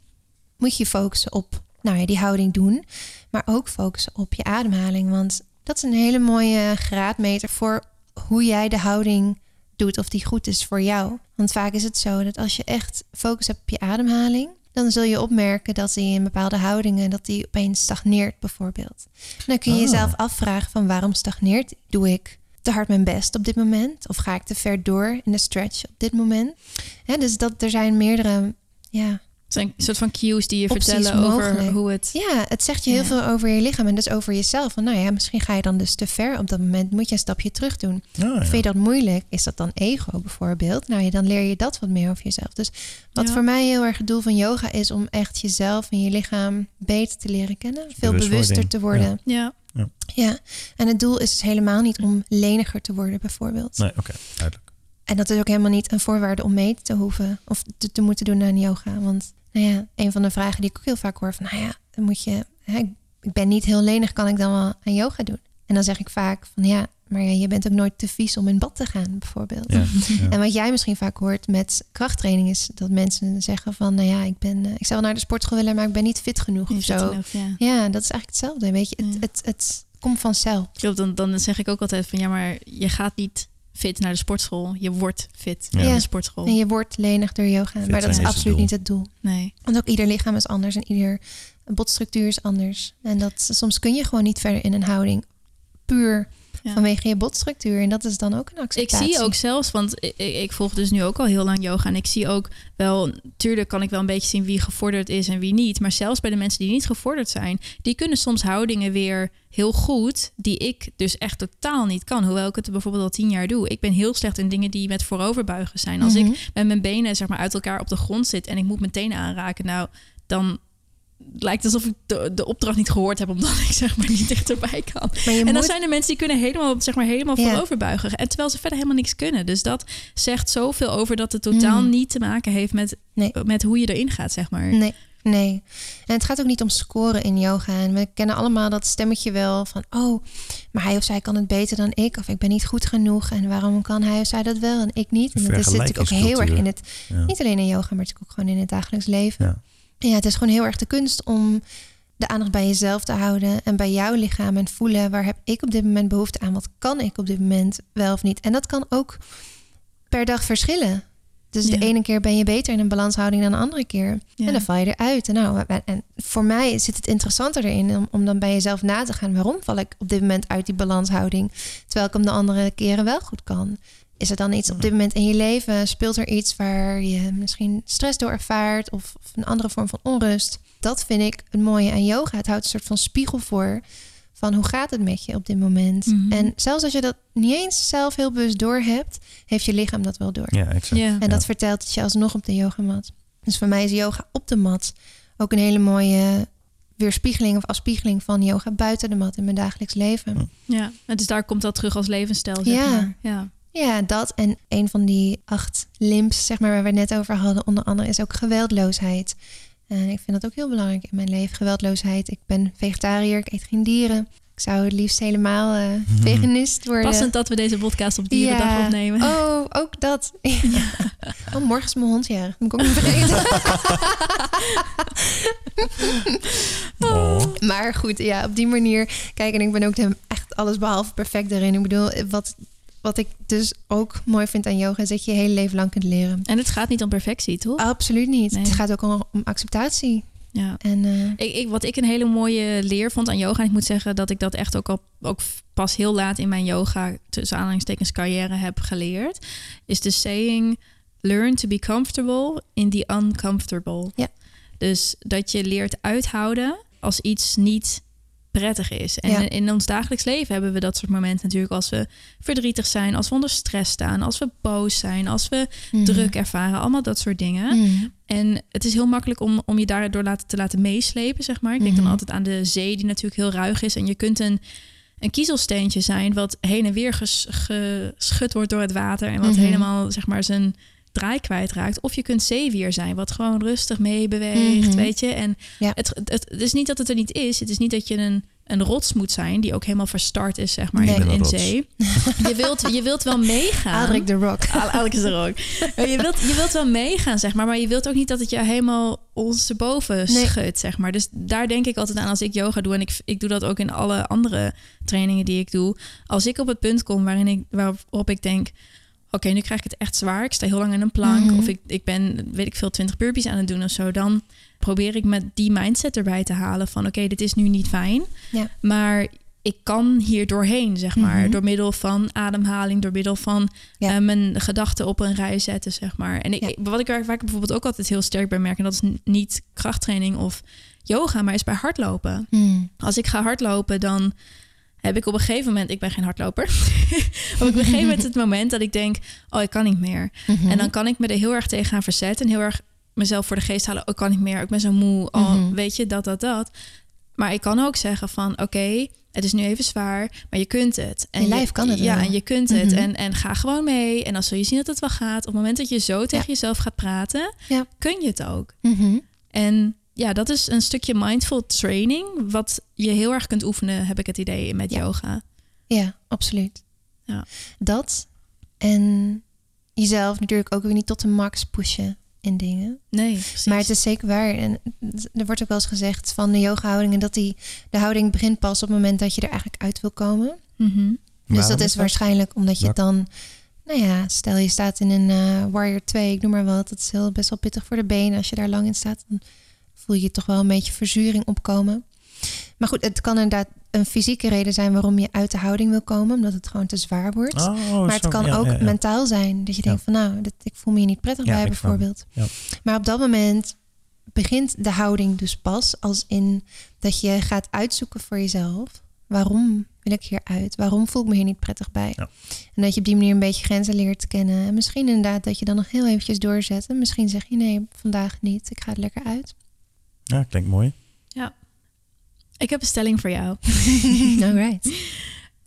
moet je focussen op nou ja, die houding doen. Maar ook focussen op je ademhaling. Want dat is een hele mooie graadmeter voor hoe jij de houding doet. Of die goed is voor jou. Want vaak is het zo dat als je echt focus hebt op je ademhaling. Dan zul je opmerken dat die in bepaalde houdingen dat die opeens stagneert bijvoorbeeld. En dan kun je Ah. jezelf afvragen van waarom stagneert? Doe ik te hard mijn best op dit moment? Of ga ik te ver door in de stretch op dit moment? Dus dat, er zijn meerdere ja, zijn een soort van cues die je Opties vertellen over mogelijk. hoe het... Ja, het zegt je heel Ja. veel over je lichaam en dus over jezelf. Van, nou ja, misschien ga je dan dus te ver op dat moment. Moet je een stapje terug doen. Ah, ja. Vind je dat moeilijk? Is dat dan ego bijvoorbeeld? Nou ja, dan leer je dat wat meer over jezelf. Dus wat Ja. voor mij heel erg het doel van yoga is... om echt jezelf en je lichaam beter te leren kennen. Veel bewuster te worden. Ja, Ja. En het doel is dus helemaal niet om leniger te worden bijvoorbeeld. Nee, oké, duidelijk. En dat is ook helemaal niet een voorwaarde om mee te hoeven of te, te moeten doen aan yoga. Want nou ja, een van de vragen die ik ook heel vaak hoor van, nou ja, dan moet je, hè, ik ben niet heel lenig, kan ik dan wel aan yoga doen? En dan zeg ik vaak van ja, Maar ja, je bent ook nooit te vies om in bad te gaan, bijvoorbeeld. Ja, ja. En wat jij misschien vaak hoort met krachttraining is dat mensen zeggen van, nou ja, ik ben, eh, ik zou wel naar de sportschool willen, maar ik ben niet fit genoeg Je of zo. ja. Ja, dat is eigenlijk hetzelfde. Weet je, het, Ja. het, het komt vanzelf. Klopt, dan, dan zeg ik ook altijd van ja, maar je gaat niet fit naar de sportschool. Je wordt fit Ja. naar de sportschool. En je wordt lenig door yoga, Fit maar dat is het absoluut niet het doel. Nee. Want ook ieder lichaam is anders en ieder botstructuur is anders. En dat soms kun je gewoon niet verder in een houding puur Ja. vanwege je botstructuur. En dat is dan ook een Ik acceptatie. zie ook zelfs, want ik, ik ik volg dus nu ook al heel lang yoga. En ik zie ook wel, tuurlijk kan ik wel een beetje zien wie gevorderd is en wie niet. Maar zelfs bij de mensen die niet gevorderd zijn, die kunnen soms houdingen weer heel goed, die ik dus echt totaal niet kan. Hoewel ik het bijvoorbeeld al tien jaar doe. Ik ben heel slecht in dingen die met vooroverbuigen zijn. Als Mhm. ik met mijn benen zeg maar uit elkaar op de grond zit en ik moet mijn tenen aanraken, nou, dan lijkt het alsof ik de, de opdracht niet gehoord heb, omdat ik zeg maar niet dichterbij kan. En dan moet zijn er mensen die kunnen helemaal, zeg maar, helemaal Ja. voorover buigen. En terwijl ze verder helemaal niks kunnen. Dus dat zegt zoveel over dat het totaal Mm. niet te maken heeft met, Nee. met hoe je erin gaat, zeg maar. Nee, nee. En het gaat ook niet om scoren in yoga. En we kennen allemaal dat stemmetje wel van... oh, maar hij of zij kan het beter dan ik. Of ik ben niet goed genoeg. En waarom kan hij of zij dat wel en ik niet? En dat zit natuurlijk ook heel erg in het... Ja. Niet alleen in yoga, maar natuurlijk ook gewoon in het dagelijks leven. Ja. Ja, het is gewoon heel erg de kunst om de aandacht bij jezelf te houden... en bij jouw lichaam en voelen... waar heb ik op dit moment behoefte aan? Wat kan ik op dit moment wel of niet? En dat kan ook per dag verschillen. Dus Ja. de ene keer ben je beter in een balanshouding dan de andere keer. Ja. En dan val je eruit. En, nou, en- en voor mij zit het interessanter erin om, om dan bij jezelf na te gaan. Waarom val ik op dit moment uit die balanshouding? Terwijl ik hem de andere keren wel goed kan. Is er dan iets op dit moment in je leven? Speelt er iets waar je misschien stress door ervaart of, of een andere vorm van onrust? Dat vind ik het mooie aan yoga. Het houdt een soort van spiegel voor van hoe gaat het met je op dit moment. Mhm. En zelfs als je dat niet eens zelf heel bewust door hebt, heeft je lichaam dat wel door. Ja, exact. En Ja. dat vertelt het je alsnog op de yogamat. Dus voor mij is yoga op de mat ook een hele mooie weerspiegeling of afspiegeling van yoga buiten de mat in mijn dagelijks leven. Ja, en dus daar komt dat terug als levensstijl, zeg Ja. maar. Ja. Ja, dat en een van die acht limps, zeg maar, waar we het net over hadden, onder andere is ook geweldloosheid. En ik vind dat ook heel belangrijk in mijn leven, geweldloosheid. Ik ben vegetariër, ik eet geen dieren. Ik zou het liefst helemaal eh, veganist worden. Passend dat we deze podcast op Dierendag Ja. opnemen. Oh, ook dat. Oh, morgen is mijn hond jarig. Moet ik ook niet vergeten. Oh. Maar goed, ja, op die manier. Kijk, en ik ben ook de- echt alles behalve perfect erin. Ik bedoel, wat, wat ik dus ook mooi vind aan yoga... is dat je je hele leven lang kunt leren. En het gaat niet om perfectie, toch? Absoluut niet. Nee. Het gaat ook om, om acceptatie. Ja. En eh, Ik, ik, wat ik een hele mooie leer vond aan yoga, en ik moet zeggen dat ik dat echt ook al ook pas heel laat in mijn yoga, tussen aanhalingstekens carrière heb geleerd, is de saying: learn to be comfortable in the uncomfortable. Ja. Dus dat je leert uithouden als iets niet prettig is. En Ja. in, ons dagelijks leven hebben we dat soort momenten natuurlijk als we verdrietig zijn, als we onder stress staan, als we boos zijn, als we mhm. druk ervaren, allemaal dat soort dingen. Mhm. En het is heel makkelijk om, om je daardoor laten, te laten meeslepen, zeg maar. Ik denk Mhm. dan altijd aan de zee, die natuurlijk heel ruig is. En je kunt een, een kiezelsteentje zijn wat heen en weer ges- geschud wordt door het water. En wat Mhm. helemaal, zeg maar, zijn draai kwijtraakt. Of je kunt zeewier zijn, wat gewoon rustig meebeweegt, Mhm. weet je. En Ja. het, het, het is niet dat het er niet is. Het is niet dat je een, een rots moet zijn, die ook helemaal verstart is, zeg maar, Nee. in, in zee. Je wilt, je wilt wel meegaan. Adrik de Rock. Al- Alex is er ook. Maar Je wilt, je wilt wel meegaan, zeg maar. Maar je wilt ook niet dat het je helemaal ondersteboven Nee. schudt, zeg maar. Dus daar denk ik altijd aan als ik yoga doe. En ik, ik doe dat ook in alle andere trainingen die ik doe. Als ik op het punt kom waarin ik, waarop ik denk... Oké, nu krijg ik het echt zwaar. Ik sta heel lang in een plank. Mhm. Of ik, ik ben, weet ik veel, 20 burpees aan het doen of zo. Dan probeer ik met die mindset erbij te halen van... Oké, dit is nu niet fijn. Ja. Maar ik kan hier doorheen, zeg maar. Mhm. Door middel van ademhaling, door middel van Ja. eh, mijn gedachten op een rij zetten, zeg maar. En ik, Ja. wat ik waar, waar ik bijvoorbeeld ook altijd heel sterk bij merk... en dat is niet krachttraining of yoga, maar is bij hardlopen. Mhm. Als ik ga hardlopen, dan heb ik op een gegeven moment... Ik ben geen hardloper. op een gegeven moment het moment dat ik denk... oh, ik kan niet meer. Mhm. En dan kan ik me er heel erg tegen gaan verzetten... en heel erg mezelf voor de geest halen. Oh, ik kan niet meer, ik ben zo moe. Oh, Mhm. weet je, dat, dat, dat. Maar ik kan ook zeggen van... oké, het is nu even zwaar, maar je kunt het. En Je lijf kan het Ja, wel. en je kunt het. Mhm. En, en ga gewoon mee. En dan zul je zien dat het wel gaat. Op het moment dat je zo tegen jezelf gaat praten... Ja. kun je het ook. En ja, dat is een stukje mindful training... wat je heel erg kunt oefenen, heb ik het idee, met Ja. yoga. Ja, absoluut. Ja. Dat. En jezelf natuurlijk ook weer niet tot de max pushen in dingen. Nee, precies. Maar het is zeker waar. En er wordt ook wel eens gezegd van de yoga-houdingen... dat die, de houding begint pas op het moment dat je er eigenlijk uit wil komen. Mhm. Dus Waarom dat is waarschijnlijk omdat je dan... Nou ja, stel je staat in een eh, Warrior 2, ik noem maar wat. Dat is heel, best wel pittig voor de benen. Als je daar lang in staat, dan voel je toch wel een beetje verzuring opkomen. Maar goed, het kan inderdaad een fysieke reden zijn waarom je uit de houding wil komen. Omdat het gewoon te zwaar wordt. Oh, maar het zo, kan ja, ook ja, mentaal zijn. Dat je denkt van nou, dit, ik voel me hier niet prettig bij het. bijvoorbeeld. Maar op dat moment begint de houding dus pas als in dat je gaat uitzoeken voor jezelf. Waarom wil ik hier uit? Waarom voel ik me hier niet prettig bij? Ja. En dat je op die manier een beetje grenzen leert kennen. En misschien inderdaad dat je dan nog heel eventjes doorzet. En misschien zeg je nee, vandaag niet. Ik ga er lekker uit. Ja, klinkt mooi. Ik heb een stelling voor jou. Alright.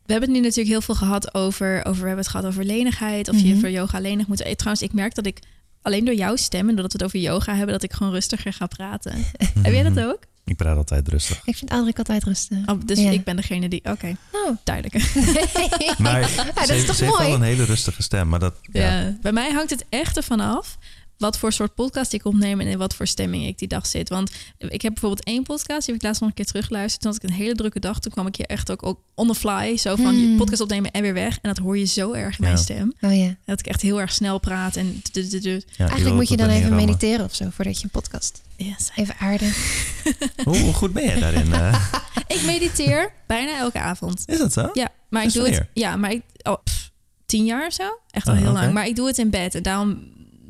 We hebben het nu natuurlijk heel veel gehad over, over we hebben het gehad over lenigheid, of je Mhm. voor yoga lenig moet. Eh, Trouwens, ik merk dat ik alleen door jouw stem en doordat we het over yoga hebben, dat ik gewoon rustiger ga praten. Heb jij dat ook? Ik praat altijd rustig. Ik vind Adrik altijd rustig. Oh, dus Ja. ik ben degene die. Oké, Oh. duidelijk. Maar dat ze, is toch ze heeft mooi? wel een hele rustige stem. Maar dat, ja. Ja. Bij mij hangt het echt ervan af wat voor soort podcast ik opneem en in wat voor stemming ik die dag zit. Want ik heb bijvoorbeeld één podcast, die heb ik laatst nog een keer teruggeluisterd. Toen had ik een hele drukke dag. Toen kwam ik hier echt ook, ook on the fly, zo van je Hmm. podcast opnemen en weer weg. En dat hoor je zo erg in mijn stem. Oh ja. Dat ik echt heel erg snel praat en... Ja, Eigenlijk moet je dan even rammen. mediteren of zo voordat je een podcast. Yes. Even aarden. Hoe, hoe goed ben je daarin? eh? Ik mediteer bijna elke avond. is dat zo? Ja, maar ik doe het. Ja, maar ik. Oh, pff, tien jaar of zo? Echt al Ah, heel lang. Maar ik doe het in bed. En daarom,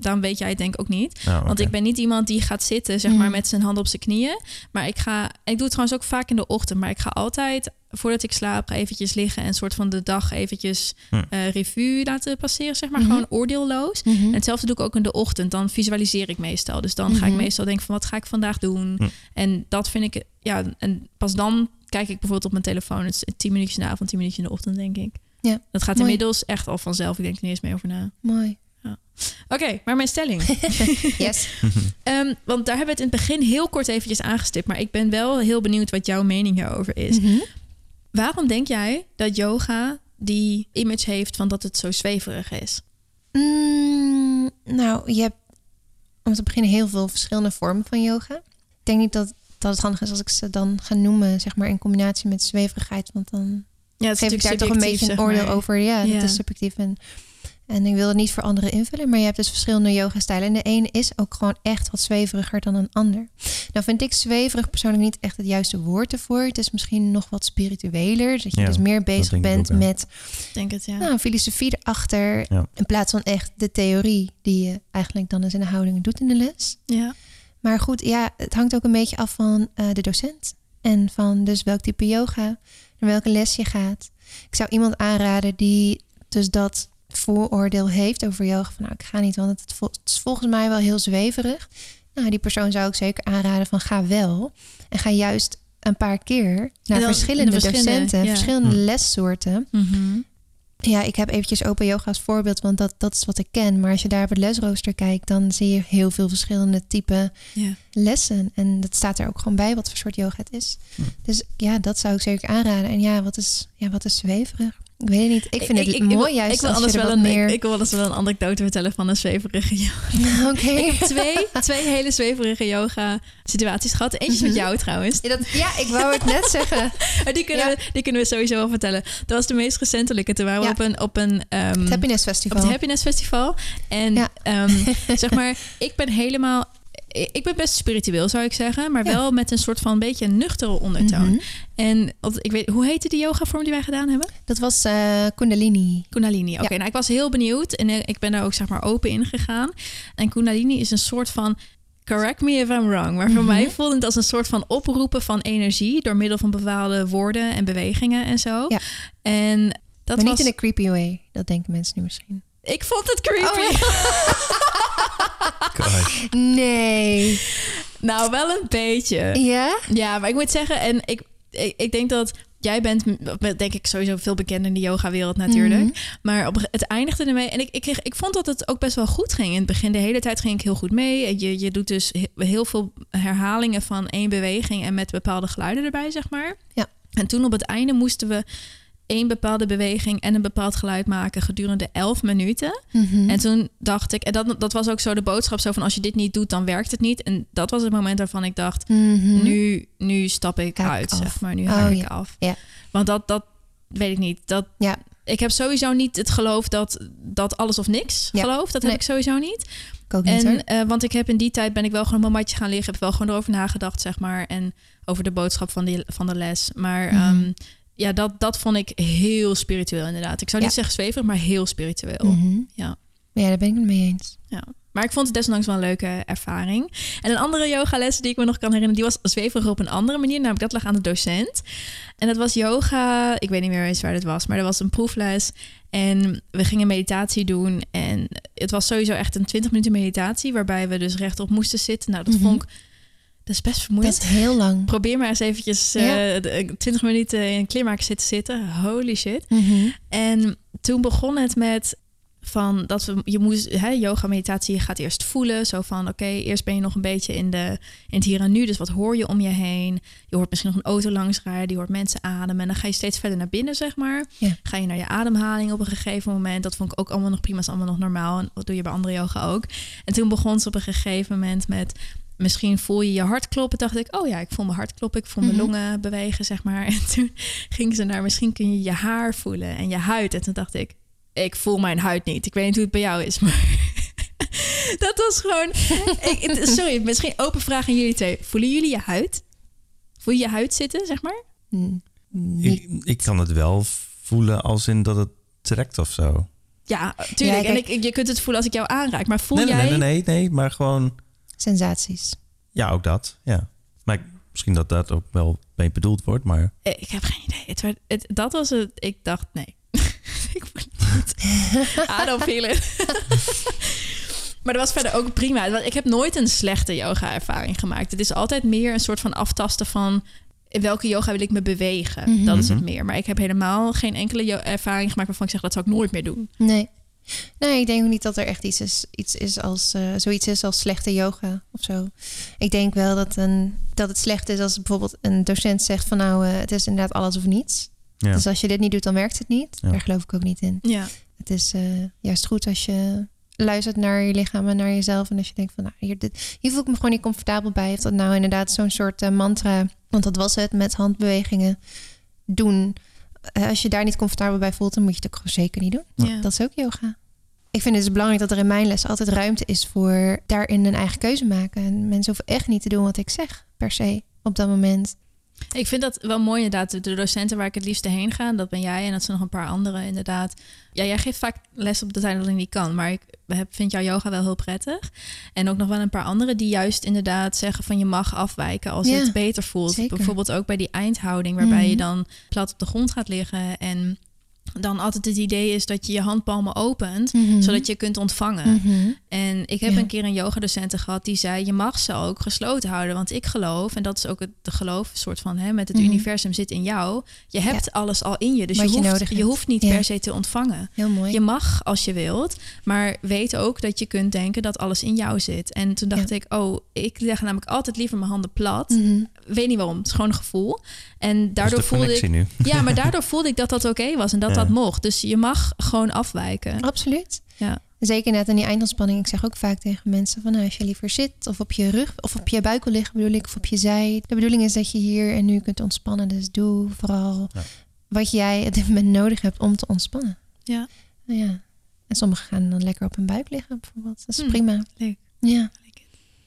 daarom weet jij het denk ik ook niet. Nou, Want ik ben niet iemand die gaat zitten, zeg maar, Mm. met zijn handen op zijn knieën. Maar ik ga. Ik doe het trouwens ook vaak in de ochtend. Maar ik ga altijd, voordat ik slaap, eventjes liggen en een soort van de dag eventjes Hm. eh, revue laten passeren, zeg maar. Mhm. Gewoon oordeelloos. En hetzelfde doe ik ook in de ochtend. Dan visualiseer ik meestal. Dus dan ga ik meestal denken van wat ga ik vandaag doen. En dat vind ik, ja, en pas dan kijk ik bijvoorbeeld op mijn telefoon. Het is tien minuutjes in de avond, tien minuutjes in de ochtend, denk ik. Ja, Dat gaat mooi. inmiddels echt al vanzelf. Ik denk er niet eens meer over na. Mooi. Oké, maar mijn stelling. Yes. Ehm, want daar hebben we het in het begin heel kort eventjes aangestipt. Maar ik ben wel heel benieuwd wat jouw mening hierover is. Mhm. Waarom denk jij dat yoga die image heeft van dat het zo zweverig is? Mm, nou, je hebt om te beginnen heel veel verschillende vormen van yoga. Ik denk niet dat, dat het handig is als ik ze dan ga noemen, zeg maar in combinatie met zweverigheid. Want dan Ja, geef ik daar toch een beetje een oordeel over. Ja, Ja. dat is subjectief. En, en ik wil het niet voor anderen invullen, maar je hebt dus verschillende yoga-stijlen. En de ene is ook gewoon echt wat zweveriger dan een ander. Nou vind ik zweverig persoonlijk niet echt het juiste woord ervoor. Het is misschien nog wat spiritueler. Dat je Ja, dus meer bezig denk ik bent ook, ja. met denk het, ja. nou, een filosofie erachter. Ja. In plaats van echt de theorie die je eigenlijk dan eens in de houding doet in de les. ja. Maar goed, ja, het hangt ook een beetje af van eh, de docent. En van dus welk type yoga, naar welke les je gaat. Ik zou iemand aanraden die dus dat vooroordeel heeft over yoga. Van nou, ik ga niet, want het, het is volgens mij wel heel zweverig. Nou, die persoon zou ik zeker aanraden van ga wel. En ga juist een paar keer naar dan verschillende de verschillende, docenten, ja. verschillende Hm. lessoorten. Mhm. Ja, ik heb eventjes open yoga als voorbeeld, want dat, dat is wat ik ken. Maar als je daar op het lesrooster kijkt, dan zie je heel veel verschillende typen ja. lessen. En dat staat er ook gewoon bij wat voor soort yoga het is. Dus ja, dat zou ik zeker aanraden. En ja, wat is, ja, wat is zweverig? Ik weet het niet. Ik vind het mooi juist ik wil als anders je er wel een, meer... ik, wil anders wel een anekdote vertellen van een zweverige yoga. Oké. Ik heb twee, twee hele zweverige yoga situaties gehad. Eentje met Mhm. jou trouwens. Ja, dat, ja, ik wou het net zeggen. Die kunnen, Ja. we, die kunnen we sowieso wel vertellen. Dat was de meest recentelijke. Toen waren we Ja. op een, op een ehm, Het Happiness op Festival. het Happiness Festival. En ehm, zeg maar, ik ben helemaal. Ik ben best spiritueel, zou ik zeggen, maar Ja. wel met een soort van beetje een nuchtere ondertoon. Mhm. En ik weet, hoe heette die yoga vorm die wij gedaan hebben? Dat was eh Kundalini. Kundalini. Oké, Ja. nou ik was heel benieuwd en eh, ik ben daar ook zeg maar open in gegaan. En Kundalini is een soort van correct me if I'm wrong, maar voor Mhm. mij voelde het als een soort van oproepen van energie door middel van bepaalde woorden en bewegingen en zo. Ja. En dat maar was niet in een creepy way. Dat denken mensen nu misschien. Ik vond het creepy. Oh. Nee. nou, wel een beetje. Ja? Ja, maar ik moet zeggen, en ik, ik, ik denk dat jij bent, denk ik, sowieso veel bekender in de yoga-wereld natuurlijk. Mhm. Maar op, het eindigde ermee. En ik, ik, kreeg, ik vond dat het ook best wel goed ging. In het begin, de hele tijd ging ik heel goed mee. En Je, je doet dus he- heel veel herhalingen van één beweging en met bepaalde geluiden erbij, zeg maar. Ja. En toen op het einde moesten we één bepaalde beweging en een bepaald geluid maken gedurende 11 minuten. Mhm. En toen dacht ik, en dat, dat was ook zo de boodschap, zo van als je dit niet doet, dan werkt het niet. En dat was het moment waarvan ik dacht, Mhm. nu, nu stap ik uit, af. zeg maar. Nu Oh, haak ik ja. af. Ja. Want dat, dat weet ik niet. Dat, Ja. Ik heb sowieso niet het geloof dat, dat alles of niks Ja. geloof. Dat Nee. heb ik sowieso niet. Ik ook niet hoor. En, eh, want ik heb in die tijd ben ik wel gewoon op mijn matje gaan liggen. Heb wel gewoon erover nagedacht, zeg maar. En over de boodschap van, die, van de les. Maar ehm, ja, dat, dat vond ik heel spiritueel inderdaad. Ik zou niet zeggen zweverig, maar heel spiritueel. Mhm. Ja. Ja, daar ben ik het mee eens. Ja. Maar ik vond het desondanks wel een leuke ervaring. En een andere yogales die ik me nog kan herinneren, die was zweverig op een andere manier. Namelijk dat lag aan de docent. En dat was yoga. Ik weet niet meer eens waar het was, maar er was een proefles. En we gingen meditatie doen. En het was sowieso echt een 20 minuten meditatie, waarbij we dus rechtop moesten zitten. Nou, dat Mhm. vond ik. Dat is best vermoeiend. Dat is heel lang. Probeer maar eens eventjes eh, Ja. de- 20 minuten in een kleermaker zitten zitten. Holy shit. Mhm. En toen begon het met van dat we je moest hè, yoga meditatie je gaat eerst voelen zo van oké eerst ben je nog een beetje in de in het hier en nu dus wat hoor je om je heen je hoort misschien nog een auto langs rijden die hoort mensen ademen en dan ga je steeds verder naar binnen zeg maar Ja. ga je naar je ademhaling op een gegeven moment dat vond ik ook allemaal nog prima is allemaal nog normaal en dat doe je bij andere yoga ook en toen begon ze op een gegeven moment met Misschien voel je je hart kloppen. Dacht ik, oh ja, ik voel mijn hart kloppen. Ik voel mijn Mhm. longen bewegen, zeg maar. En toen ging ze naar, misschien kun je je haar voelen en je huid. En toen dacht ik, ik voel mijn huid niet. Ik weet niet hoe het bij jou is, maar dat was gewoon. Ik, sorry, misschien open vraag aan jullie twee. Voelen jullie je huid? Voel je je huid zitten, zeg maar? Mm. Ik, ik kan het wel voelen als in dat het trekt of zo. Ja, tuurlijk. Ja, en ik, je kunt het voelen als ik jou aanraak. Maar voel nee, nee, jij? nee, nee, nee, nee, maar gewoon, Sensaties. ja, ook dat. Ja. Maar ik- misschien dat dat ook wel mee bedoeld wordt, maar Eh, Ik heb geen idee. Het werd, het, dat was het. Ik dacht, nee. ik voel het niet. I don't feel it. maar dat was verder ook prima. Want Ik heb nooit een slechte yoga-ervaring gemaakt. Het is altijd meer een soort van aftasten van... in welke yoga wil ik me bewegen? Mhm. Dat is het Mhm. meer. Maar ik heb helemaal geen enkele ervaring gemaakt... waarvan ik zeg, dat zou ik nooit meer doen. Nee. Nee, ik denk ook niet dat er echt iets is, iets is als eh, zoiets is als slechte yoga of zo. Ik denk wel dat, een, dat het slecht is als bijvoorbeeld een docent zegt van nou, eh, het is inderdaad alles of niets. ja. Dus als je dit niet doet, dan werkt het niet. Ja. Daar geloof ik ook niet in. Ja. Het is eh, juist goed als je luistert naar je lichaam en naar jezelf. En als je denkt van nou, hier, dit, hier voel ik me gewoon niet comfortabel bij. Heeft dat nou inderdaad zo'n soort mantra, want dat was het, met handbewegingen doen. Eh, als je daar niet comfortabel bij voelt, dan moet je het ook gewoon zeker niet doen. Ja. Dat is ook yoga. Ik vind het dus belangrijk dat er in mijn les altijd ruimte is voor daarin een eigen keuze maken. En mensen hoeven echt niet te doen wat ik zeg, per se, op dat moment. Ik vind dat wel mooi inderdaad. De docenten waar ik het liefste heen ga, dat ben jij en dat zijn nog een paar anderen inderdaad. Ja, jij geeft vaak les op de tijd dat ik niet kan, maar ik heb, vind jouw yoga wel heel prettig. En ook nog wel een paar anderen die juist inderdaad zeggen van je mag afwijken als je het beter voelt. zeker. Bijvoorbeeld ook bij die eindhouding waarbij Mhm. je dan plat op de grond gaat liggen en dan altijd het idee is dat je je handpalmen opent, zodat je kunt ontvangen. Mhm. En ik heb Ja. een keer een yogadocenten gehad die zei: je mag ze ook gesloten houden, want ik geloof en dat is ook het de geloof soort van hè, met het Mhm. universum zit in jou. Je hebt alles al in je, dus je je hoeft, je hoeft niet Ja. per se te ontvangen. Heel mooi. Je mag als je wilt, maar weet ook dat je kunt denken dat alles in jou zit. En toen dacht Ja. ik: oh, ik leg namelijk altijd liever mijn handen plat. Mhm. Weet niet waarom, het is gewoon een gevoel. En dat is daardoor de voelde ik. nu. Ja, maar daardoor voelde ik dat dat oké was en dat. Dat mocht. Dus je mag gewoon afwijken. Absoluut. Ja. Zeker net in die eindontspanning. Ik zeg ook vaak tegen mensen van nou, als je liever zit of op je rug of op je buik wil liggen bedoel ik, of op je zij. De bedoeling is dat je hier en nu kunt ontspannen. Dus doe vooral Ja. wat jij op dit moment nodig hebt om te ontspannen. Ja. Nou ja. En sommigen gaan dan lekker op hun buik liggen bijvoorbeeld. Dat is Hmm. prima. Leuk. Ja.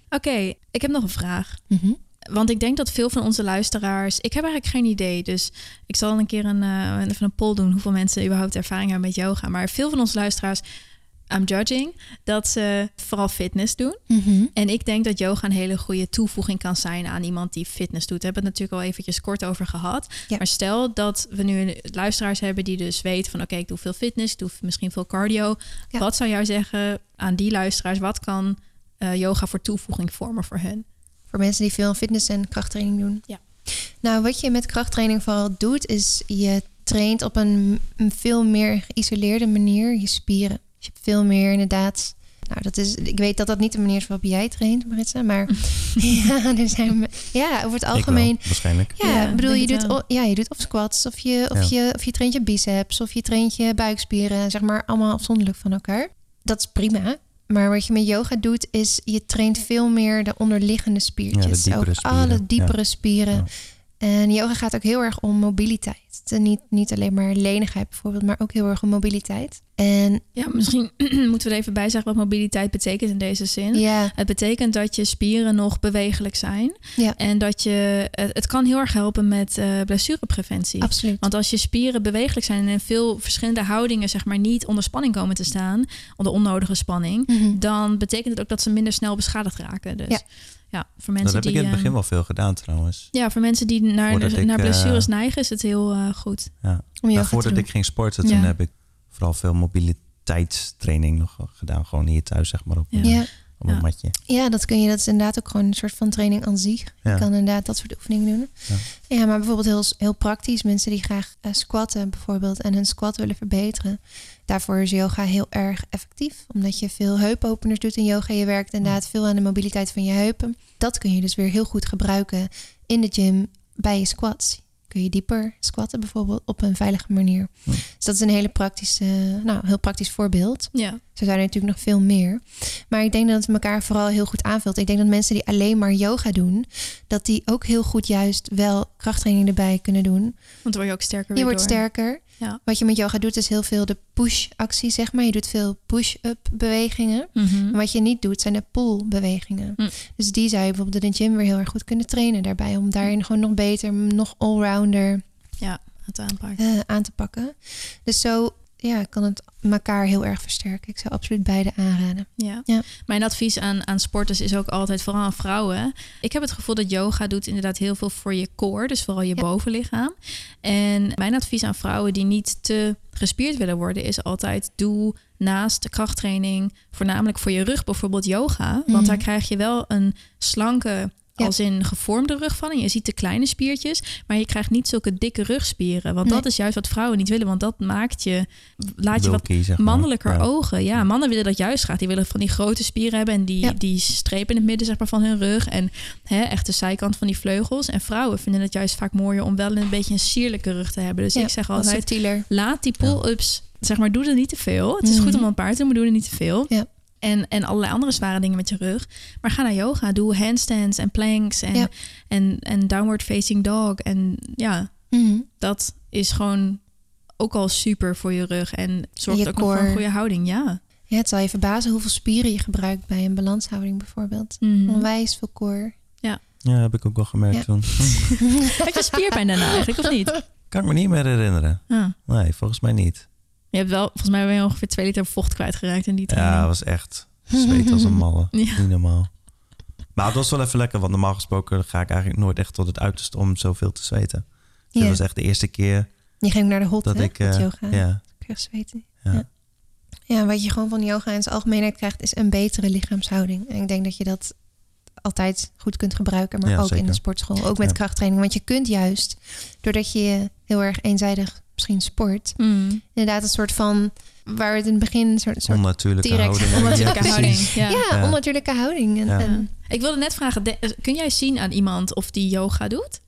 Oké, ik heb nog een vraag. Mhm. Want ik denk dat veel van onze luisteraars... Ik heb eigenlijk geen idee, dus ik zal een keer een, even een poll doen... hoeveel mensen überhaupt ervaring hebben met yoga. Maar veel van onze luisteraars, I'm judging... dat ze vooral fitness doen. Mhm. En ik denk dat yoga een hele goede toevoeging kan zijn... aan iemand die fitness doet. We hebben het natuurlijk al eventjes kort over gehad. Ja. Maar stel dat we nu luisteraars hebben die dus weten van... oké, ik doe veel fitness, ik doe misschien veel cardio. Ja. Wat zou jou zeggen aan die luisteraars? Wat kan eh, yoga voor toevoeging vormen voor hen? Voor mensen die veel aan fitness en krachttraining doen. Ja. Nou, wat je met krachttraining vooral doet, is je traint op een, een veel meer geïsoleerde manier je spieren. Dus je hebt veel meer inderdaad Nou, dat is, ik weet dat dat niet de manier is waarop jij traint, Maritza. Maar ja, er zijn, ja, over het Ik wel, algemeen waarschijnlijk. Ja, bedoel, je doet, o- ja, je doet of squats, of je, of, Ja. je, of je traint je biceps, of je traint je buikspieren, zeg maar, allemaal afzonderlijk van elkaar. Dat is prima. Maar wat je met yoga doet, is je traint veel meer de onderliggende spiertjes. ook spieren, alle diepere ja. spieren. Ja. En yoga gaat ook heel erg om mobiliteit. Niet, niet alleen maar lenigheid bijvoorbeeld, maar ook heel erg om mobiliteit. En Ja, misschien moeten we er even bij zeggen wat mobiliteit betekent in deze zin. ja, Het betekent dat je spieren nog bewegelijk zijn. Ja. En dat je. Het, het kan heel erg helpen met eh, blessurepreventie. absoluut. Want als je spieren bewegelijk zijn en in veel verschillende houdingen, zeg maar, niet onder spanning komen te staan, onder onnodige spanning, Mhm. dan betekent het ook dat ze minder snel beschadigd raken. Dus ja, Ja. voor mensen Dat heb ik die. in het eh, begin wel veel gedaan trouwens. ja, voor mensen die naar, Voordat ik, naar eh, blessures neigen, is het heel eh, goed. Ja. Om Nou, voordat ik ging sporten, toen Ja. heb ik vooral veel mobiliteitstraining nog gedaan. Gewoon hier thuis, zeg maar, op, Ja. op een Ja. matje. Ja, dat kun je. Dat is inderdaad ook gewoon een soort van training aan zich. Je kan inderdaad dat soort oefeningen doen. Ja. Ja, maar bijvoorbeeld heel, heel praktisch. Mensen die graag eh, squatten bijvoorbeeld en hun squat willen verbeteren. Daarvoor is yoga heel erg effectief. Omdat je veel heupopeners doet in yoga. Je werkt inderdaad veel aan de mobiliteit van je heupen. Dat kun je dus weer heel goed gebruiken in de gym bij je squats. Kun je dieper squatten bijvoorbeeld op een veilige manier. Ja. Dus dat is een hele praktische, nou, heel praktisch voorbeeld. Ja, Zo zijn er natuurlijk nog veel meer. Maar ik denk dat het elkaar vooral heel goed aanvult. Ik denk dat mensen die alleen maar yoga doen, dat die ook heel goed juist wel krachttraining erbij kunnen doen. want dan word je ook sterker. Je weer wordt door. sterker. Ja. Wat je met yoga doet is heel veel de push-actie, zeg maar. Je doet veel push-up bewegingen. En wat je niet doet, zijn de pull-bewegingen. Hm. Dus die zou je bijvoorbeeld in de gym weer heel erg goed kunnen trainen daarbij. Om daarin gewoon nog beter, nog allrounder Het aanpakken. eh, aan te pakken. Dus zo ja, kan het elkaar heel erg versterken. Ik zou absoluut beide aanraden. Ja. Ja. Mijn advies aan, aan sporters is ook altijd, vooral aan vrouwen. Ik heb het gevoel dat yoga doet inderdaad heel veel voor je core, dus vooral je Ja. bovenlichaam. En mijn advies aan vrouwen die niet te gespierd willen worden, is altijd doe naast de krachttraining, voornamelijk voor je rug, bijvoorbeeld yoga. Want Mhm. daar krijg je wel een slanke, Ja. als in gevormde rug van. En je ziet de kleine spiertjes, maar je krijgt niet zulke dikke rugspieren. Want Nee. dat is juist wat vrouwen niet willen, want dat maakt je, laat je wat Bulky, zeg maar. mannelijker Ja. ogen. Ja, mannen willen dat juist graag. Die willen van die grote spieren hebben en die, Ja. die streep in het midden zeg maar, van hun rug. En hè, echt de zijkant van die vleugels. En vrouwen vinden het juist vaak mooier om wel een beetje een sierlijke rug te hebben. Dus Ja, ik zeg altijd, laat die pull-ups, zeg maar, doe er niet te veel. Het is Mhm. goed om een paar te doen, maar doe er niet te veel. Ja. En, en allerlei andere zware dingen met je rug. Maar ga naar yoga. Doe handstands en planks en, Ja. en, en downward facing dog. En ja, Mhm. dat is gewoon ook al super voor je rug. En zorgt Je ook nog voor een goede houding. Ja. Ja, het zal je verbazen hoeveel spieren je gebruikt bij een balanshouding bijvoorbeeld. Mhm. Onwijs veel core. Ja, heb ik ook wel gemerkt Ja. toen. Had je spierpijn daarna eigenlijk, of niet? kan ik me niet meer herinneren. Ja. Nee, volgens mij niet. Je hebt wel, volgens mij ben je ongeveer twee liter vocht kwijtgeraakt in die training. Ja, het was echt zweet als een malle. Ja. Niet normaal. Maar het was wel even lekker, want normaal gesproken ga ik eigenlijk nooit echt tot het uiterste om zoveel te zweten. Dus Ja. Dit was echt de eerste keer Je ging naar de hot, dat hè, ik... met eh, yoga. ja, Krijg zweten. Ja. Ja. ja, wat je gewoon van yoga in zijn algemeenheid krijgt... is een betere lichaamshouding. En ik denk dat je dat altijd goed kunt gebruiken... maar Ja, ook in de sportschool, ook met Ja. krachttraining. Want je kunt juist, doordat je heel erg eenzijdig misschien sport... Mm. inderdaad een soort van... waar we het in het begin... een soort, soort onnatuurlijke direct- houding. Onnatuurlijke Ja, houding. Ja. onnatuurlijke houding. En, Ja. en- Ik wilde net vragen, de- kun jij zien aan iemand of die yoga doet?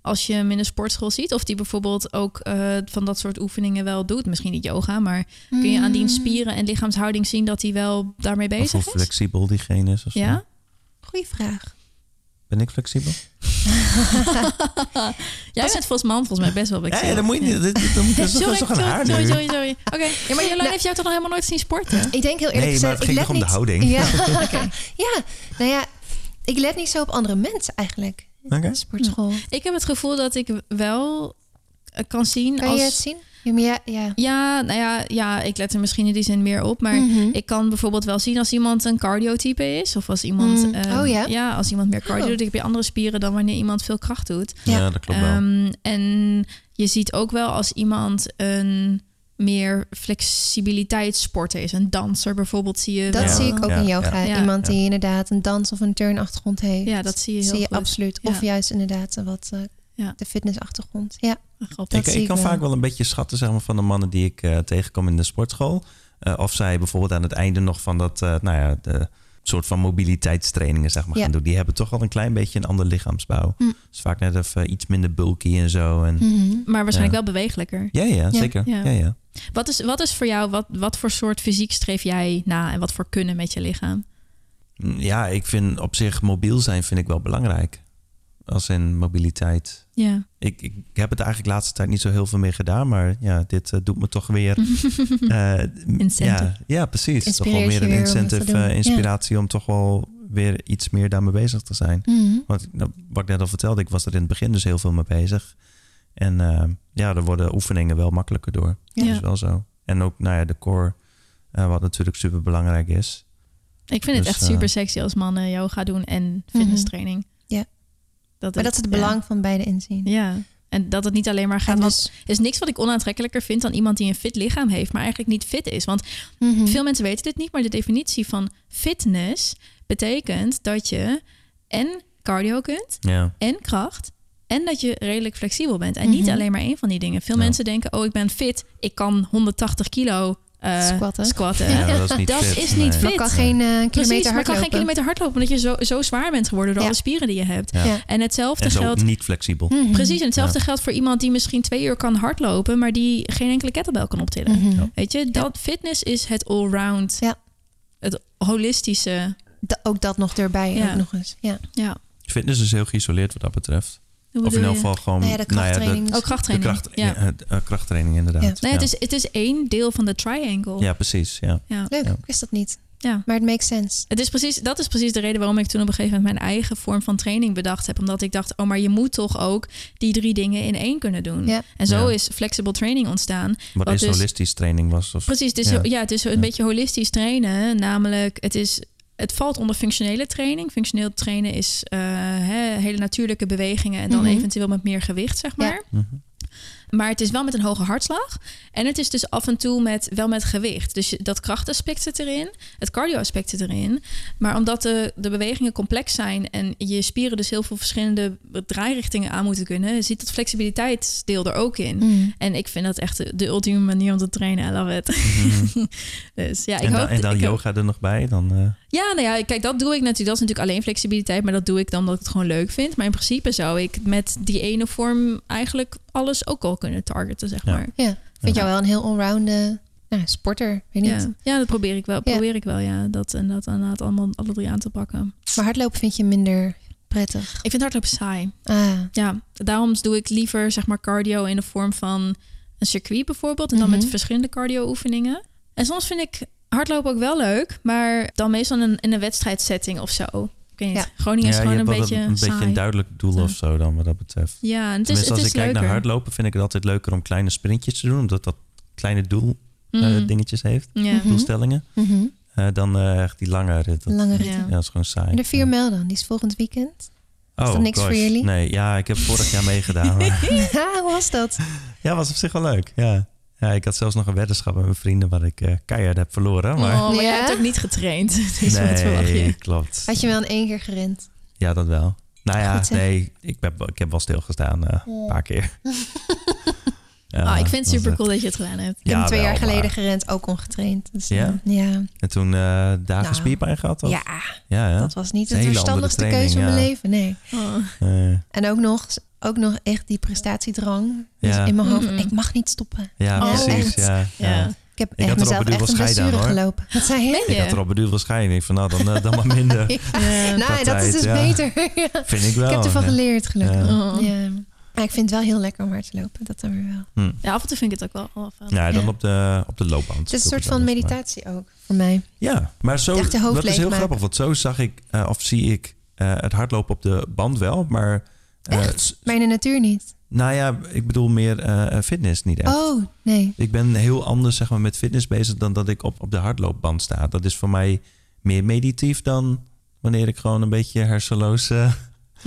Als je hem in een sportschool ziet, of die bijvoorbeeld ook eh, van dat soort oefeningen wel doet. Misschien niet yoga, maar kun je aan die Mm, spieren en lichaamshouding zien dat hij wel daarmee Of hoe bezig is? flexibel diegene is. Of zo. Ja? Goeie vraag. Ben ik flexibel? Jij bent volgens man volgens mij best wel flexibel. ja, dat moet je niet. Dat moet- dat Sorry, dat een haar sorry, nu? sorry, sorry, sorry. Oké, ja, maar Jolijn Nou- heeft jou toch nog helemaal nooit zien sporten? Ik denk heel eerlijk Nee, maar gezegd, het ging ik toch let om de houding? Ja, ja, nou ja, ik let niet zo op andere mensen eigenlijk. de sportschool. Ik heb het gevoel dat ik wel kan zien Kan als... je het zien? Ja, ja, ja. Ja, nou ja, ja, ik let er misschien in die zin meer op. Maar Mhm. ik kan bijvoorbeeld wel zien als iemand een cardiotype is. Of als iemand... Mm. eh, Oh, ja? als iemand meer cardio Oh. doet. Dan heb je andere spieren dan wanneer iemand veel kracht doet. Ja. Ja, dat klopt wel. Ehm, en je ziet ook wel als iemand een meer flexibiliteitssporter is. Een danser bijvoorbeeld zie je Dat wel. zie ik ook Ja, in yoga. ja. Iemand Ja. die inderdaad een dans- of een turnachtergrond heeft. Ja, dat zie je heel zie je goed. absoluut. Ja. Of juist inderdaad wat eh, Ja. de fitnessachtergrond. Ja. Ik, ik kan wel. vaak wel een beetje schatten zeg maar, van de mannen die ik eh, tegenkom in de sportschool. Eh, of zij bijvoorbeeld aan het einde nog van dat, eh, nou ja, de soort van mobiliteitstrainingen zeg maar, Ja. gaan doen. Die hebben toch wel een klein beetje een ander lichaamsbouw. Hm. Dus vaak net even iets minder bulky en zo. En, Mhm. Maar waarschijnlijk Ja. wel bewegelijker. ja, ja, zeker. Ja. Ja. Ja, Wat is, wat is voor jou, wat, wat voor soort fysiek streef jij na en wat voor kunnen met je lichaam? Mm, Ja, ik vind op zich mobiel zijn vind ik wel belangrijk. Als in mobiliteit. Ja. Ik, ik heb het eigenlijk de laatste tijd niet zo heel veel meer gedaan. Maar ja, dit eh, doet me toch weer... eh, Incentive. Ja, ja, precies. Toch wel meer een om incentive, eh, Ja. inspiratie om toch wel weer iets meer daarmee bezig te zijn. Mhm. Want nou, wat ik net al vertelde, ik was er in het begin dus heel veel mee bezig. En eh, ja, er worden oefeningen wel makkelijker door. Ja. Dat is wel zo. En ook nou ja, de core, eh, wat natuurlijk super belangrijk is. Ik vind het Dus, echt super sexy als mannen yoga doen en fitnesstraining. Ja. Dat Maar dat ze het belang van beide inzien. Ja. En dat het niet alleen maar gaat. Dus, er is niks wat ik onaantrekkelijker vind dan iemand die een fit lichaam heeft, maar eigenlijk niet fit is. Want Mhm. veel mensen weten dit niet, maar de definitie van fitness betekent dat je en cardio kunt Ja, en kracht. En dat je redelijk flexibel bent. En niet Mhm. alleen maar één van die dingen. Veel Ja. mensen denken, oh, ik ben fit. Ik kan 180 kilo Squatten. squatten. ja dat is niet Dat fit. is niet Nee. fit. maar kan geen eh, kilometer Precies, maar kan hardlopen. geen kilometer hardlopen omdat je zo, zo zwaar bent geworden door Ja. alle spieren die je hebt. Ja. Ja. En hetzelfde En zo geldt. niet flexibel. Mhm. Precies, en hetzelfde geldt voor iemand die misschien twee uur kan hardlopen, maar die geen enkele kettlebell kan optillen. Mhm. Ja. Weet je, dat fitness is het allround, Ja. het holistische. Da- ook dat nog erbij, Ja. ook nog eens. Ja. Ja, Fitness is heel geïsoleerd wat dat betreft. Of in je? geval gewoon... Nou ja, de krachttraining. Ook de krachttraining. kracht, ja. ja, krachttraining inderdaad. Ja. Nee, ja. het, is, het is één deel van de triangle. ja, precies. Ja. Ja. Leuk, Ja. ik wist dat niet. Ja. Maar het makes sense. Het is precies, dat is precies de reden waarom ik toen op een gegeven moment mijn eigen vorm van training bedacht heb. Omdat ik dacht, oh, maar je moet toch ook die drie dingen in één kunnen doen. Ja. En zo Ja. is flexible training ontstaan. Wat, Wat is dus- holistisch training was. Of, Precies, het is, Ja. ja. het is een Ja. beetje holistisch trainen. Namelijk, het, is, het valt onder functionele training. Functioneel trainen is eh, hele natuurlijke bewegingen en dan Mhm. eventueel met meer gewicht, zeg Ja. maar. Mhm. Maar het is wel met een hoge hartslag. En het is dus af en toe met, wel met gewicht. Dus dat krachtaspect zit erin. Het cardio-aspect zit erin. Maar omdat de, de bewegingen complex zijn... en je spieren dus heel veel verschillende draairichtingen aan moeten kunnen... zit dat flexibiliteitsdeel er ook in. Mhm. En ik vind dat echt de, de ultieme manier om te trainen. I love it. Dus ja, ik en, dan, hoop... en dan ik hoop- yoga er nog bij. Dan, eh, ja, nou ja, kijk, dat doe ik natuurlijk. Dat is natuurlijk alleen flexibiliteit, maar dat doe ik dan omdat ik het gewoon leuk vind. Maar in principe zou ik met die ene vorm eigenlijk alles ook al kunnen targeten, zeg Ja. maar. Ja, vind jou wel een heel allround eh, nou, sporter. Weet niet. Ja. ja, dat probeer ik wel. Ja. Probeer ik wel, ja. Dat en dat inderdaad allemaal alle drie aan te pakken. Maar hardlopen vind je minder prettig. Ik vind hardlopen saai. Ah, Ja, daarom doe ik liever zeg maar cardio in de vorm van een circuit bijvoorbeeld. En dan Mhm. met verschillende cardio oefeningen. En soms vind ik hardlopen ook wel leuk, maar dan meestal in, in een wedstrijdsetting of zo. Ik weet niet. Ja. Groningen is ja, gewoon een beetje een, beetje saai. een duidelijk doel Ja. of zo dan wat dat betreft. Ja, en het is, Tenminste, het als is ik kijk leuker. naar hardlopen, vind ik het altijd leuker om kleine sprintjes te doen. Omdat dat kleine doel eh, Mhm. dingetjes heeft, Ja. Mhm. doelstellingen. mhm. eh, dan eh, echt die lange rit. Dat, Lange Ja. ritten. Ja, dat is gewoon saai. En de vier mijl dan, die is volgend weekend. Oh, dat niks voor jullie? Nee, ja, ik heb vorig jaar meegedaan. maar- Ja, hoe was dat? ja, was op zich wel leuk. Ja. Ja, ik had zelfs nog een weddenschap met mijn vrienden waar ik eh keihard heb verloren. Maar Oh, maar jij Ja? hebt ook niet getraind. Dus wat verwacht nee, je? klopt. Had je wel in één keer gerend? Ja, dat wel. Nou ja, Goed, nee, ik, ben, ik heb wel stilgestaan eh, een paar keer. Ja, Ah, ik vind het dat super cool dat je het gedaan hebt. Ik heb hem twee wel, jaar geleden maar- gerend, ook ongetraind. Dus, Ja? eh, ja. En toen eh dagen Nou, spierpijn gehad? Of? ja, ja, ja. dat was niet de verstandigste keuze van mijn leven. Nee. Oh. Eh, En ook nog, ook nog echt die prestatiedrang. Dus Ja. in mijn hoofd, ik mag niet stoppen. ja, Oh, precies. echt? Ja, ja. Ja. Ik heb Ik echt mezelf echt een blessure gelopen. Wat zei je? Ik had erop bedoeld waarschijnlijk van nou, dan, eh, dan maar minder. Ja. nou, dat is dus ja. beter. Ja. Vind ik wel. ik heb ervan ja. geleerd, gelukkig. Ja. Oh. Ja. Maar ik vind het wel heel lekker om hard te lopen. Dat dan weer wel. Hm. Ja, af en toe vind ik het ook wel, wel fijn. Ja, dan Ja. op de, op de loopband. Het is een soort van maar- meditatie ook voor mij. Ja, maar zo, Echt je hoofd dat is heel grappig. Want zo zag ik, eh, of zie ik eh, het hardlopen op de band wel. Maar, eh, Echt? s- Maar in de natuur niet. nou ja, ik bedoel meer eh, fitness niet echt. Oh, nee. Ik ben heel anders zeg maar, met fitness bezig dan dat ik op, op de hardloopband sta. Dat is voor mij meer meditief dan wanneer ik gewoon een beetje hersenloos eh,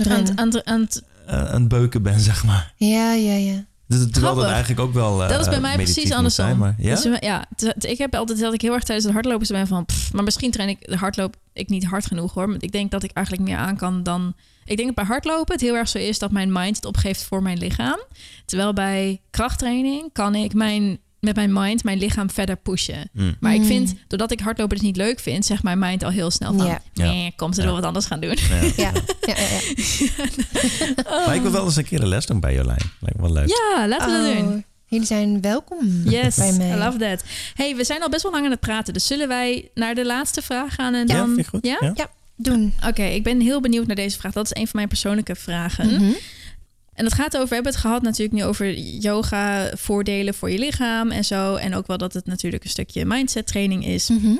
Aan, aan, aan het beuken ben, zeg maar. Ja, ja, ja. Dus, terwijl dat eigenlijk ook wel eh, dat is bij mij meditief precies andersom. Zijn, maar, ja? Dus, ja, ik heb altijd dat ik heel erg tijdens het hardlopen ben van... pff, maar misschien train ik de hardloop ik niet hard genoeg hoor. Want ik denk dat ik eigenlijk meer aan kan dan... Ik denk dat bij hardlopen het heel erg zo is dat mijn mind het opgeeft voor mijn lichaam. Terwijl bij krachttraining kan ik mijn, met mijn mind mijn lichaam verder pushen. Mm. Maar ik vind, doordat ik hardlopen dus niet leuk vind, zegt mijn mind al heel snel van... Ja. Nee, kom, ze Ja. wel wat anders gaan doen. Ja. Ja, ja, ja. ja. Maar ik wil wel eens een keer een les doen bij Jolijn. Lijkt me wel leuk. Ja, laten we dat doen. Oh, jullie zijn welkom Yes, bij mij. I love that. Hey, we zijn al best wel lang aan het praten. Dus zullen wij naar de laatste vraag gaan? En Ja, dan... vind ik goed. Ja? Ja. Doen. Oké, ik ben heel benieuwd naar deze vraag. Dat is een van mijn persoonlijke vragen. Mhm. En het gaat over, we hebben het gehad natuurlijk nu over yoga, voordelen voor je lichaam en zo. En ook wel dat het natuurlijk een stukje mindset training is. Mhm.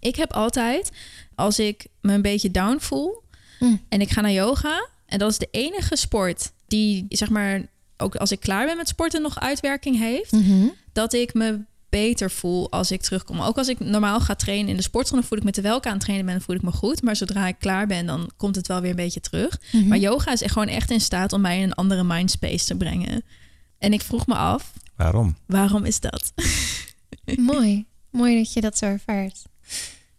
Ik heb altijd, als ik me een beetje down voel Mm. en ik ga naar yoga, en dat is de enige sport die, zeg maar, ook als ik klaar ben met sporten nog uitwerking heeft, Mhm. dat ik me beter voel als ik terugkom. Ook als ik normaal ga trainen in de sportschool, dan voel ik me terwijl ik aan het trainen ben, dan voel ik me goed. Maar zodra ik klaar ben, dan komt het wel weer een beetje terug. Mhm. Maar yoga is echt gewoon echt in staat om mij in een andere mindspace te brengen. En ik vroeg me af, Waarom? waarom is dat? Mooi. Mooi dat je dat zo ervaart.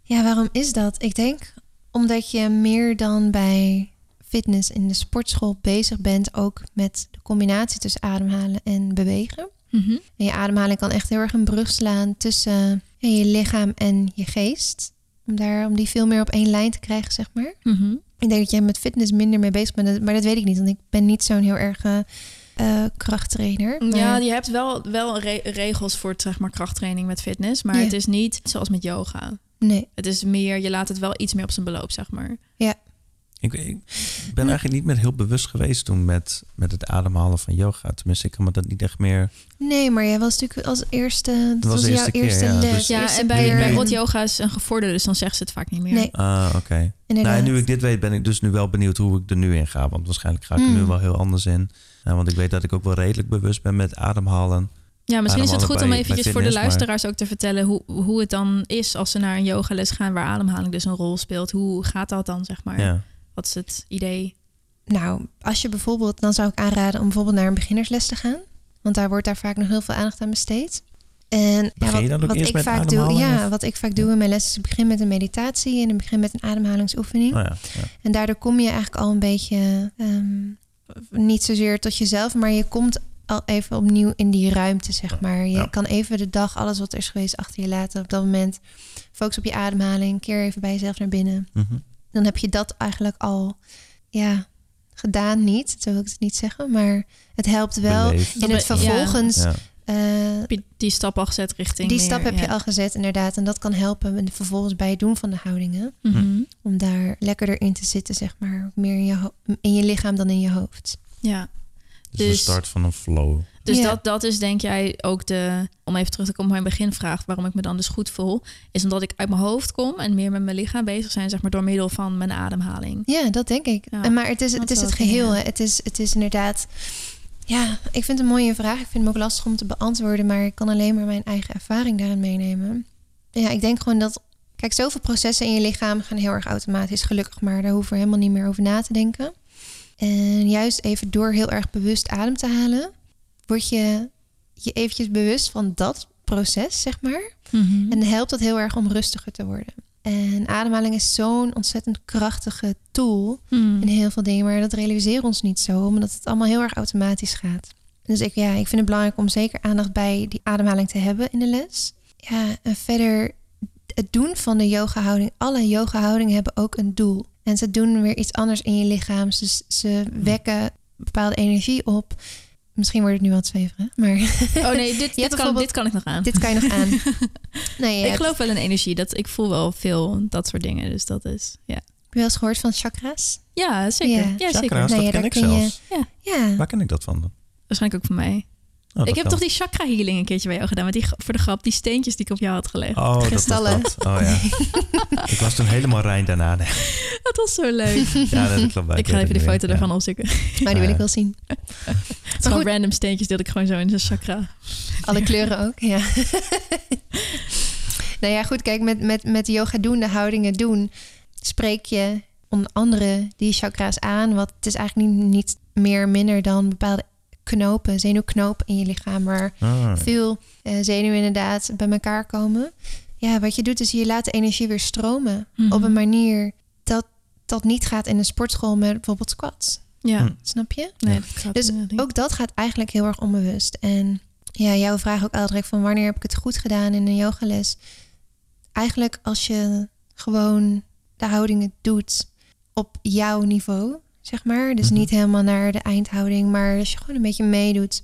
Ja, waarom is dat? Ik denk omdat je meer dan bij fitness in de sportschool bezig bent ook met de combinatie tussen ademhalen en bewegen. Mhm. En je ademhaling kan echt heel erg een brug slaan tussen ja, je lichaam en je geest. Om, daar, om die veel meer op één lijn te krijgen, zeg maar. Mhm. Ik denk dat jij met fitness minder mee bezig bent, maar dat weet ik niet. Want ik ben niet zo'n heel erg eh, eh, krachttrainer. Maar- Ja, je hebt wel, wel re- regels voor zeg maar, krachttraining met fitness. Maar Ja. het is niet zoals met yoga. Nee. Het is meer, je laat het wel iets meer op zijn beloop, zeg maar. Ik, ik ben eigenlijk niet meer heel bewust geweest toen met, met het ademhalen van yoga. Tenminste, ik kan me dat niet echt meer... Nee, maar jij was natuurlijk als eerste. Dat was jouw eerste keer, eerste ja. les. Dus- Ja, eerste en bij, bij hot yoga is een gevorderde, dus dan zegt ze het vaak niet meer. Nee, Ah, oké. Nou, en nu ik dit weet, ben ik dus nu wel benieuwd hoe ik er nu in ga. Want waarschijnlijk ga ik er nu Hmm. wel heel anders in. Ja, want ik weet dat ik ook wel redelijk bewust ben met ademhalen. Ja, misschien is het goed om eventjes voor de maar- luisteraars ook te vertellen hoe, hoe het dan is als ze naar een yogales gaan waar ademhaling dus een rol speelt. Hoe gaat dat dan, zeg maar? Ja. Wat is het idee? Nou, als je bijvoorbeeld, dan zou ik aanraden om bijvoorbeeld naar een beginnersles te gaan. Want daar wordt daar vaak nog heel veel aandacht aan besteed. En ook wat ik vaak doe, ja, wat ik vaak doe in mijn les is ik begin met een meditatie en ik begin met een ademhalingsoefening. Oh ja, ja. En daardoor kom je eigenlijk al een beetje ehm, niet zozeer tot jezelf, maar je komt al even opnieuw in die ruimte, zeg maar. Je Ja. kan even de dag, alles wat er is geweest, achter je laten. Op dat moment focus op je ademhaling, keer even bij jezelf naar binnen. Mhm. Dan heb je dat eigenlijk al, ja, gedaan niet. Zo wil ik het niet zeggen, maar het helpt wel. Beleefd. En het vervolgens, Ja. eh, Heb je die stap al gezet richting die meer- stap heb ja. je al gezet inderdaad. En dat kan helpen en vervolgens bij het doen van de houdingen. Mhm. Om daar lekkerder in te zitten, zeg maar. Meer in je, in je lichaam dan in je hoofd. Ja, Dus, de Dus- start van een flow. Dus Ja. dat, dat is denk jij ook de... Om even terug te komen op mijn beginvraag... waarom ik me dan dus goed voel... is omdat ik uit mijn hoofd kom... en meer met mijn lichaam bezig zijn... zeg maar door middel van mijn ademhaling. Ja, dat denk ik. Ja, maar het is het, is het geheel. hè. Het, is, het is inderdaad... Ja, ik vind het een mooie vraag. Ik vind hem ook lastig om te beantwoorden. Maar ik kan alleen maar mijn eigen ervaring daarin meenemen. Ja, ik denk gewoon dat... Kijk, zoveel processen in je lichaam gaan heel erg automatisch. Gelukkig maar. Daar hoeven we helemaal niet meer over na te denken. En juist even door heel erg bewust adem te halen... word je je eventjes bewust van dat proces, zeg maar. Mhm. En helpt dat heel erg om rustiger te worden. En ademhaling is zo'n ontzettend krachtige tool Mhm. in heel veel dingen, maar dat realiseren we ons niet zo, omdat het allemaal heel erg automatisch gaat. Dus ik, ja, ik vind het belangrijk om zeker aandacht bij die ademhaling te hebben in de les. Ja, en verder het doen van de yoga-houding. Alle yoga-houdingen hebben ook een doel. En ze doen weer iets anders in je lichaam. Ze, ze wekken bepaalde energie op. Misschien wordt het nu wat zweverig, maar Oh nee, dit, dit, kan, bijvoorbeeld- dit kan ik nog aan. dit kan je nog aan. Nee, je ik hebt- geloof wel in energie. Dat, ik voel wel veel dat soort dingen. Dus dat is... Ja, Heb je wel eens gehoord van chakra's? ja zeker. Ja. Ja, zeker. Chakra's, Nou dat ja, ken ik je- zelfs. Ja, Waar ken ik dat van dan? Waarschijnlijk ook van mij. Oh, ik heb kan. toch die chakra healing een keertje bij jou gedaan. Met die, voor de grap, die steentjes die ik op jou had gelegd. Oh, dat was kristallen. dat. Oh ja. ik was toen helemaal rein daarna. Nee. Dat was zo leuk. Ja, dat klopt. ik ga even de foto daarvan opzoeken. maar die wil ik wel zien. Het gewoon random steentjes had ik gewoon zo in zijn chakra. Alle kleuren ook, ja. nou ja, goed, kijk, met, met, met yoga doen, de houdingen doen, spreek je onder andere die chakra's aan. Wat het is eigenlijk niet, niet meer minder dan bepaalde knopen, zenuwknopen in je lichaam, waar Ah, veel eh, zenuwen inderdaad bij elkaar komen. Ja, wat je doet is je laat de energie weer stromen Mhm. op een manier dat dat niet gaat in een sportschool met bijvoorbeeld squats. Ja, Hm. Snap je? nee, Ja. dat gaat Dus niet. Ook dat gaat eigenlijk heel erg onbewust. En ja, jouw vraag ook Aldrich van wanneer heb ik het goed gedaan in een yogales? Eigenlijk als je gewoon de houdingen doet op jouw niveau, zeg maar. Dus Mhm. niet helemaal naar de eindhouding, maar als je gewoon een beetje meedoet.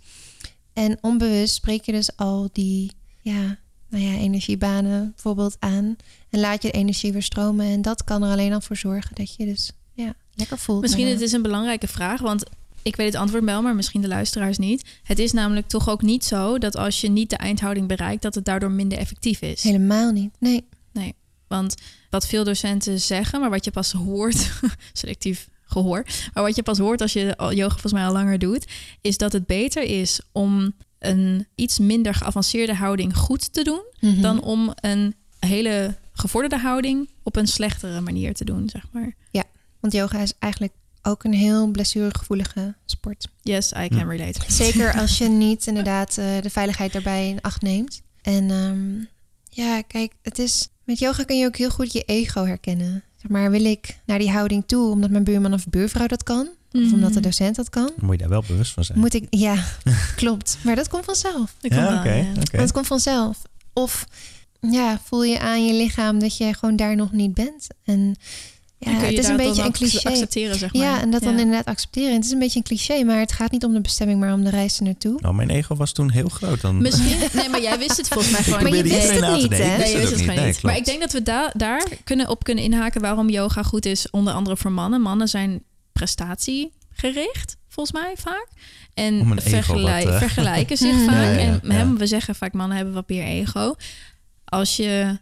En onbewust spreek je dus al die ja, nou ja, energiebanen bijvoorbeeld aan. En laat je de energie weer stromen. En dat kan er alleen al voor zorgen dat je dus ja, lekker voelt. Misschien het is een belangrijke vraag, want ik weet het antwoord wel, maar misschien de luisteraars niet. Het is namelijk toch ook niet zo dat als je niet de eindhouding bereikt, dat het daardoor minder effectief is. Helemaal niet. Nee. Want wat veel docenten zeggen, maar wat je pas hoort, selectief gehoor, maar wat je pas hoort als je al yoga volgens mij al langer doet, is dat het beter is om een iets minder geavanceerde houding goed te doen, Mhm. dan om een hele gevorderde houding op een slechtere manier te doen, zeg maar. Want yoga is eigenlijk ook een heel blessuregevoelige sport. Yes, I can relate. Zeker als je niet inderdaad eh, de veiligheid daarbij in acht neemt. En ehm, ja, kijk, het is met yoga kun je ook heel goed je ego herkennen. Zeg maar, wil ik naar die houding toe omdat mijn buurman of buurvrouw dat kan? Of omdat de Mhm. docent dat kan? Moet je daar wel bewust van zijn. Moet ik, ja, klopt. Maar dat komt vanzelf. Dat ja, oké. ja. oké. Dat komt vanzelf. Of ja, voel je aan je lichaam dat je gewoon daar nog niet bent. En ja, Dan kun je het is een beetje een cliché. accepteren, zeg maar. Ja, en dat dan Ja. inderdaad accepteren. Het is een beetje een cliché, maar het gaat niet om de bestemming, maar om de reis er naartoe. Nou, mijn ego was toen heel groot. Dan... Misschien, nee, maar jij wist het volgens mij gewoon. Maar je wist het niet, hè? Nee, je wist het gewoon niet. Nee, maar ik denk dat we da- daar kunnen op kunnen inhaken waarom yoga goed is, onder andere voor mannen. Mannen zijn prestatiegericht, volgens mij vaak. En Om een ego vergelijk- wat, eh, vergelijken zich vaak. ja, ja, en. Hem, we zeggen vaak mannen hebben wat meer ego. Als je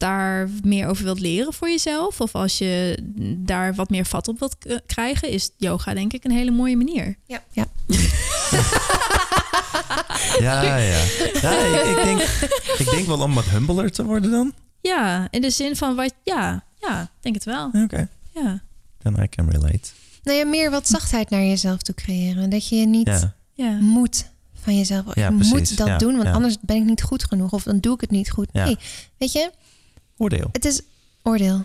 daar meer over wilt leren voor jezelf, of als je daar wat meer vat op wilt krijgen, is yoga denk ik een hele mooie manier. Ja, ja. Ja, ja. ja ik, ik, denk, ik denk wel om wat humbeler te worden dan. Ja, in de zin van wat, ja, ja, denk het wel. Oké, Ja, then I can relate. Nou ja, meer wat zachtheid naar jezelf toe creëren. Dat je niet Ja, ja. moet van jezelf. Ja, je precies. moet dat Ja, doen, want ja. anders ben ik niet goed genoeg. Of dan doe ik het niet goed. Ja. Nee, weet je, oordeel. het is oordeel.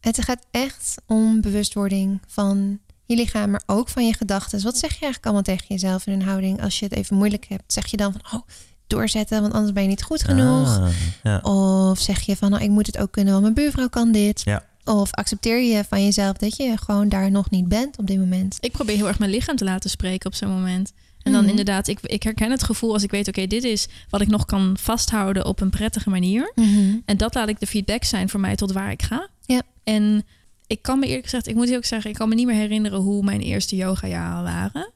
Het gaat echt om bewustwording van je lichaam, maar ook van je gedachten. Wat zeg je eigenlijk allemaal tegen jezelf in een houding als je het even moeilijk hebt? Zeg je dan van, oh, doorzetten, want anders ben je niet goed genoeg? Ah, ja. Of zeg je van, nou, ik moet het ook kunnen, want mijn buurvrouw kan dit. Ja. Of accepteer je van jezelf dat je gewoon daar nog niet bent op dit moment. Ik probeer heel erg mijn lichaam te laten spreken op zo'n moment. En dan Mhm. inderdaad, ik, ik herken het gevoel als ik weet, oké, dit is wat ik nog kan vasthouden op een prettige manier. En dat laat ik de feedback zijn voor mij tot waar ik ga. Ja. En ik kan me eerlijk gezegd, ik moet heel erg zeggen, ik kan me niet meer herinneren hoe mijn eerste yoga jaren waren.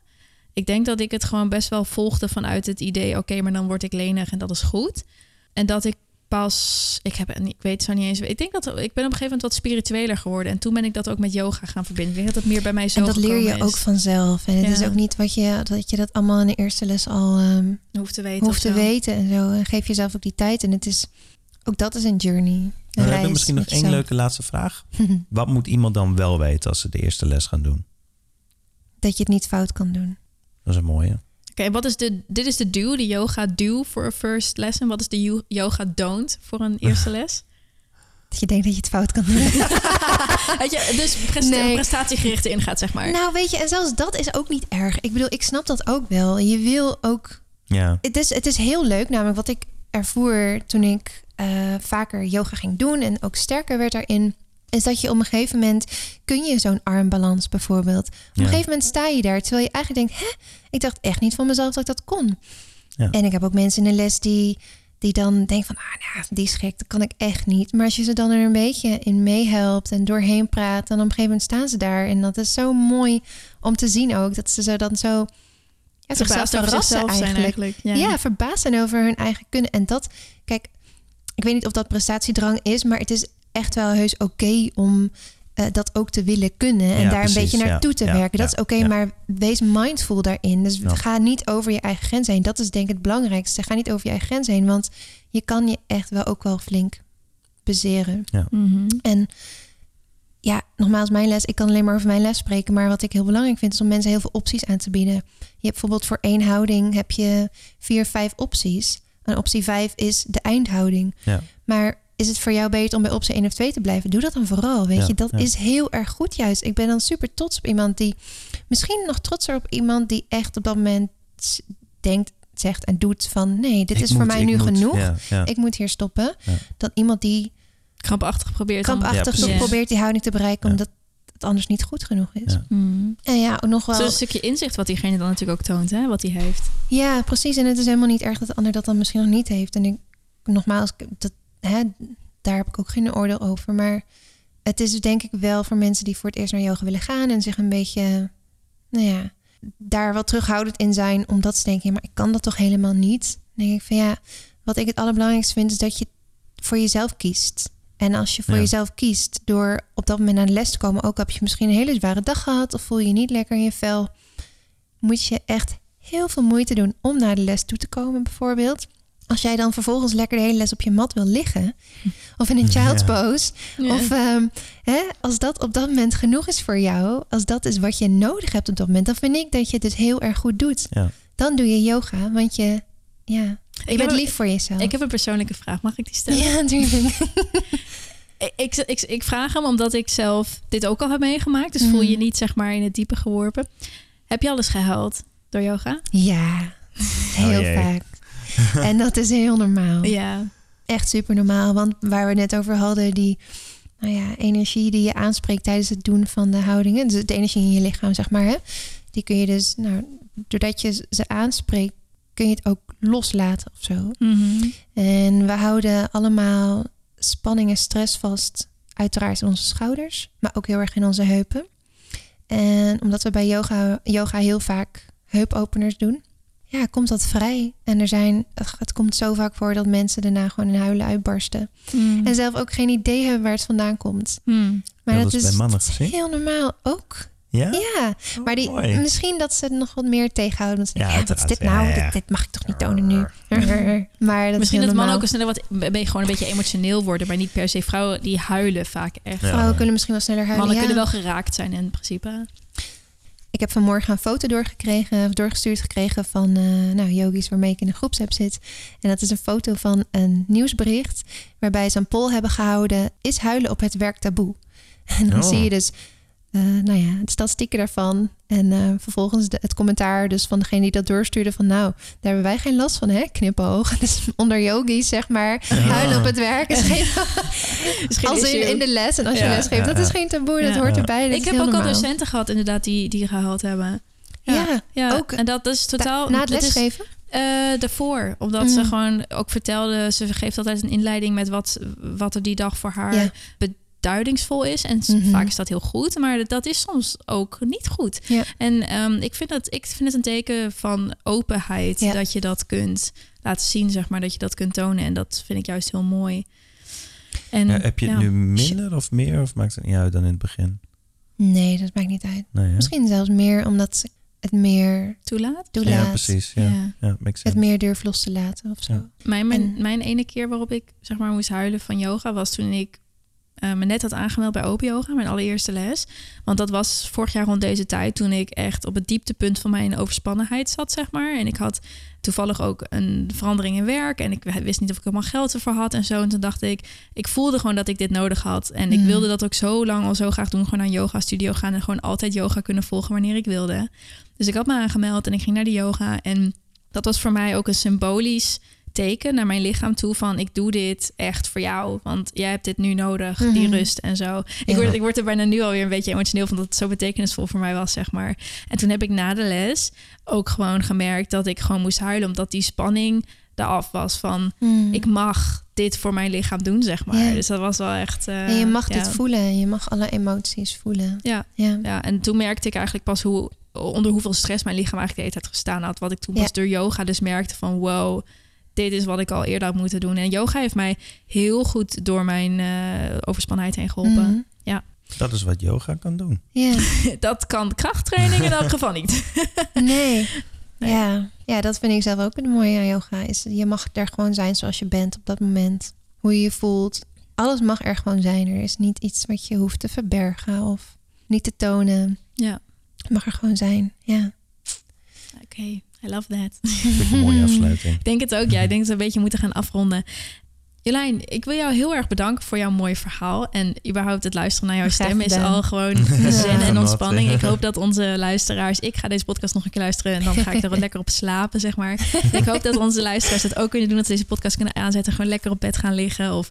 Ik denk dat ik het gewoon best wel volgde vanuit het idee, oké, maar dan word ik lenig en dat is goed. En dat ik pas, ik heb, ik weet zo niet eens, ik denk dat ik ben op een gegeven moment wat spiritueler geworden. En toen ben ik dat ook met yoga gaan verbinden. Ik denk dat het meer bij mij zo En dat leer je ook vanzelf. En het Ja. is ook niet wat je, dat je dat allemaal in de eerste les al ehm, hoeft te weten. hoeft te zo. weten en zo. En geef jezelf ook die tijd. En het is ook dat is een journey. Een we reis hebben misschien nog één jezelf. leuke laatste vraag. Wat moet iemand dan wel weten als ze de eerste les gaan doen? dat je het niet fout kan doen. Dat is een mooie. Oké, wat is de, dit is de do, de yoga do voor een first lesson. Wat is de yo- yoga don't voor een eerste les? Dat je denkt dat je het fout kan doen. Weet je, dus presta- Nee. prestatiegericht ingaat, zeg maar. nou, weet je, en zelfs dat is ook niet erg. Ik bedoel, ik snap dat ook wel. Je wil ook Ja, het is, het is heel leuk, namelijk wat ik ervoer toen ik eh, vaker yoga ging doen en ook sterker werd daarin, is dat je op een gegeven moment kun je zo'n armbalans bijvoorbeeld. Op Ja. een gegeven moment sta je daar, terwijl je eigenlijk denkt, hè, ik dacht echt niet van mezelf dat ik dat kon. Ja. En ik heb ook mensen in de les die, die dan denken van, ah, nou, die is gek, dat kan ik echt niet. Maar als je ze dan er een beetje in meehelpt en doorheen praat, dan op een gegeven moment staan ze daar. En dat is zo mooi om te zien ook, dat ze zo dan zo ja, zichzelf Verbaasd over verrassen zichzelf zijn eigenlijk. eigenlijk. Ja. verbaasd zijn over hun eigen kunnen. En dat, kijk, ik weet niet of dat prestatiedrang is, maar het is echt wel heus oké om eh, dat ook te willen kunnen en Ja, daar precies, een beetje ja, naartoe te ja, werken. Dat is oké, ja. maar wees mindful daarin. Dus Ja. ga niet over je eigen grens heen. Dat is denk ik het belangrijkste. Ga niet over je eigen grens heen, want je kan je echt wel ook wel flink bezeren. Mhm. En ja, nogmaals, mijn les, ik kan alleen maar over mijn les spreken. Maar wat ik heel belangrijk vind, is om mensen heel veel opties aan te bieden. Je hebt bijvoorbeeld voor één houding heb je vier, vijf opties. En optie vijf is de eindhouding. Ja. Maar is het voor jou beter om bij optie 1 of 2 te blijven? Doe dat dan vooral. Weet Ja, je, dat ja. is heel erg goed juist. Ik ben dan super trots op iemand die, misschien nog trotser op iemand die echt op dat moment denkt, zegt en doet van nee, dit Ik is voor mij nu moet. genoeg. Ja, ja. Ik moet hier stoppen. Ja. Dan iemand die Krampachtig probeert krampachtig probeert die houding te bereiken, Ja. omdat het anders niet goed genoeg is. Ja. Hmm. En ja, ook nog wel. Zo'n stukje inzicht wat diegene dan natuurlijk ook toont, hè? Wat hij heeft. Ja, precies. En het is helemaal niet erg dat de ander dat dan misschien nog niet heeft. En ik, nogmaals, dat, hè, daar heb ik ook geen oordeel over. Maar het is denk ik wel voor mensen die voor het eerst naar yoga willen gaan en zich een beetje, nou ja, daar wel terughoudend in zijn, omdat ze denken, ja, maar ik kan dat toch helemaal niet. Dan denk ik van ja, wat ik het allerbelangrijkste vind, is dat je voor jezelf kiest. En als je voor Ja. jezelf kiest door op dat moment naar de les te komen, ook heb je misschien een hele zware dag gehad of voel je je niet lekker in je vel, moet je echt heel veel moeite doen om naar de les toe te komen, bijvoorbeeld. Als jij dan vervolgens lekker de hele les op je mat wil liggen, of in een child's Ja. pose, of ehm, hè, als dat op dat moment genoeg is voor jou, als dat is wat je nodig hebt op dat moment, dan vind ik dat je het dus heel erg goed doet. Ja. Dan doe je yoga, want je, ja, je Ik bent heb- lief voor jezelf. Ik heb een persoonlijke vraag. Mag ik die stellen? ja, natuurlijk. Ik, ik, ik, ik vraag hem omdat ik zelf dit ook al heb meegemaakt. Dus voel je Mhm. niet zeg maar in het diepe geworpen. Heb je alles gehuild door yoga? Ja, heel Oh jee. vaak. En dat is heel normaal. Ja. Echt super normaal. Want waar we net over hadden, die nou ja, energie die je aanspreekt tijdens het doen van de houdingen. Dus de energie in je lichaam, zeg maar. Hè? Die kun je dus, nou, doordat je ze aanspreekt, kun je het ook loslaten of zo. Mhm. En we houden allemaal spanning en stress vast, uiteraard in onze schouders, maar ook heel erg in onze heupen. En omdat we bij yoga, yoga heel vaak heupopeners doen, ja, komt dat vrij. En er zijn, het komt zo vaak voor dat mensen daarna gewoon in huilen uitbarsten. Mm. En zelf ook geen idee hebben waar het vandaan komt. Mm. Maar Ja, dat, dat is bij mannen gezien. heel normaal ook. Ja? Ja, maar die, mooi. misschien dat ze het nog wat meer tegenhouden. Want ze Ja, denken, ja, wat is dit nou? Ja, ja. Dit, dit mag ik toch niet tonen nu? maar dat Misschien dat mannen ook sneller wat ben gewoon een beetje emotioneel worden, maar niet per se vrouwen die huilen vaak echt. Ja. Vrouwen kunnen misschien wel sneller huilen. Mannen ja. kunnen wel geraakt zijn in principe. Ik heb vanmorgen een foto doorgekregen, doorgestuurd gekregen van eh, nou, yogis waarmee ik in een groepsapp zit. En dat is een foto van een nieuwsbericht waarbij ze een poll hebben gehouden. Is huilen op het werk taboe? En dan Oh. zie je dus eh, nou ja, de statistieken daarvan. En eh, vervolgens de, het commentaar dus van degene die dat doorstuurde van nou, daar hebben wij geen last van, hè? Knipoog. Dus onder yogis, zeg maar, huilen op het werk is geen... Is geen als in, in de les en als je Ja, les geeft. ja, dat is ja. geen taboe, dat Ja. hoort erbij. Dat ik heb ook al docenten gehad inderdaad die, die gehuild hebben. Ja, ja. ook. En dat is totaal... Na het lesgeven? Eh, daarvoor. Omdat ze Mm. gewoon ook vertelde... Ze geeft altijd een inleiding met wat, wat er die dag voor haar Ja. Beduidingsvol is. En Mhm. vaak is dat heel goed. Maar dat is soms ook niet goed. Ja. En ehm, ik, vind dat, ik vind het een teken van openheid... Ja. dat je dat kunt laten zien, zeg maar. Dat je dat kunt tonen. En dat vind ik juist heel mooi. En, Ja, heb je het nu minder of meer? Of maakt het niet uit dan in het begin? Nee, dat maakt niet uit. Nee? Misschien zelfs meer omdat ze het meer Toelaat? toelaat. Ja, precies. Ja, Ja. ja. makes Het meer durft los te laten of zo. Ja. Mijn, mijn, En- mijn ene keer waarop ik zeg maar moest huilen van yoga was toen ik eh, me net had aangemeld bij Open Yoga, mijn allereerste les. Want dat was vorig jaar rond deze tijd toen ik echt op het dieptepunt van mijn overspannenheid zat, zeg maar. En ik had toevallig ook een verandering in werk en ik wist niet of ik helemaal geld ervoor had en zo. En toen dacht ik, ik voelde gewoon dat ik dit nodig had. En ik Mm. wilde dat ook zo lang al zo graag doen, gewoon naar een yoga studio gaan en gewoon altijd yoga kunnen volgen wanneer ik wilde. Dus ik had me aangemeld en ik ging naar de yoga en dat was voor mij ook een symbolisch teken naar mijn lichaam toe van ik doe dit echt voor jou, want jij hebt dit nu nodig, die Mhm. rust en zo. Ik, word, ik word er bijna nu alweer een beetje emotioneel van dat het zo betekenisvol voor mij was, zeg maar. En toen heb ik na de les ook gewoon gemerkt dat ik gewoon moest huilen, omdat die spanning eraf was van Hmm. ik mag dit voor mijn lichaam doen, zeg maar. Ja. Dus dat was wel echt. eh, en je mag ja. dit voelen. en Je mag alle emoties voelen. Ja, Ja. ja, en toen merkte ik eigenlijk pas hoe onder hoeveel stress mijn lichaam eigenlijk de hele tijd gestaan had. Wat ik toen pas door yoga dus merkte van wow, dit is wat ik al eerder had moeten doen. En yoga heeft mij heel goed door mijn eh overspannenheid heen geholpen. Mhm. Dat is wat yoga kan doen. Ja. Dat kan krachttraining in elk geval niet. Nee. Nee. Ja. ja, dat vind ik zelf ook het mooie aan yoga. Is je mag er gewoon zijn zoals je bent op dat moment. Hoe je je voelt. Alles mag er gewoon zijn. Er is niet iets wat je hoeft te verbergen of niet te tonen. Ja, Het mag er gewoon zijn. Ja. oké. I love that. Ik een mooie afsluiting. Ik denk het ook, ja. Ik denk dat we een beetje moeten gaan afronden. Jolijn, ik wil jou heel erg bedanken voor jouw mooie verhaal. En überhaupt het luisteren naar jouw Graag stem is al gewoon zen en ontspanning. Ik hoop dat onze luisteraars... Ik ga deze podcast nog een keer luisteren en dan ga ik er wat lekker op slapen, zeg maar. Ik hoop dat onze luisteraars het ook kunnen doen. Dat ze deze podcast kunnen aanzetten. Gewoon lekker op bed gaan liggen. Of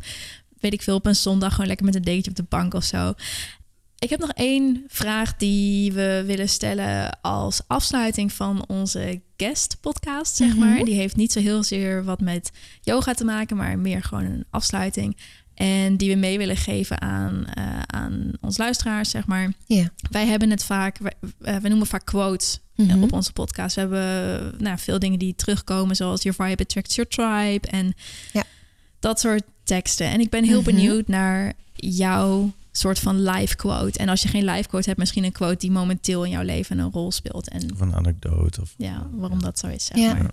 weet ik veel, op een zondag gewoon lekker met een dekentje op de bank of zo. Ik heb nog één vraag die we willen stellen als afsluiting van onze guest podcast, zeg maar. Mhm. Die heeft niet zo heel zeer wat met yoga te maken, maar meer gewoon een afsluiting. En die we mee willen geven aan, eh, aan ons luisteraars, zeg maar. Wij hebben het vaak, we, eh, we noemen vaak quotes eh, Mhm. op onze podcast. We hebben nou, veel dingen die terugkomen, zoals Your vibe attracts your tribe. En Ja. dat soort teksten. En ik ben heel Mhm. benieuwd naar jouw soort van live quote. En als je geen live quote hebt, misschien een quote die momenteel in jouw leven een rol speelt. En Of een anekdote. Of, ja, waarom dat zo is, zeg Ja. maar.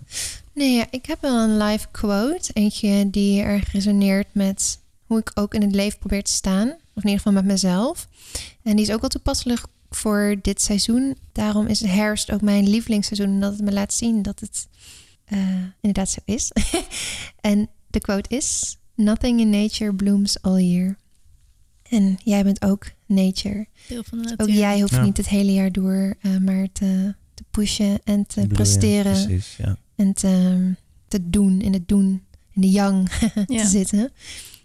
Nee, ja, ik heb wel een live quote. Eentje die erg resoneert met hoe ik ook in het leven probeer te staan. Of in ieder geval met mezelf. En die is ook wel toepasselijk voor dit seizoen. Daarom is herfst ook mijn lievelingsseizoen. Omdat het me laat zien dat het eh, inderdaad zo is. en de quote is... Nothing in nature blooms all year. En jij bent ook nature. Deel van de Ook natuur. jij hoeft Ja. niet het hele jaar door eh, maar te, te pushen en te bloeien, presteren Precies, ja. en te, te doen, in het doen, in de yang Ja. te zitten.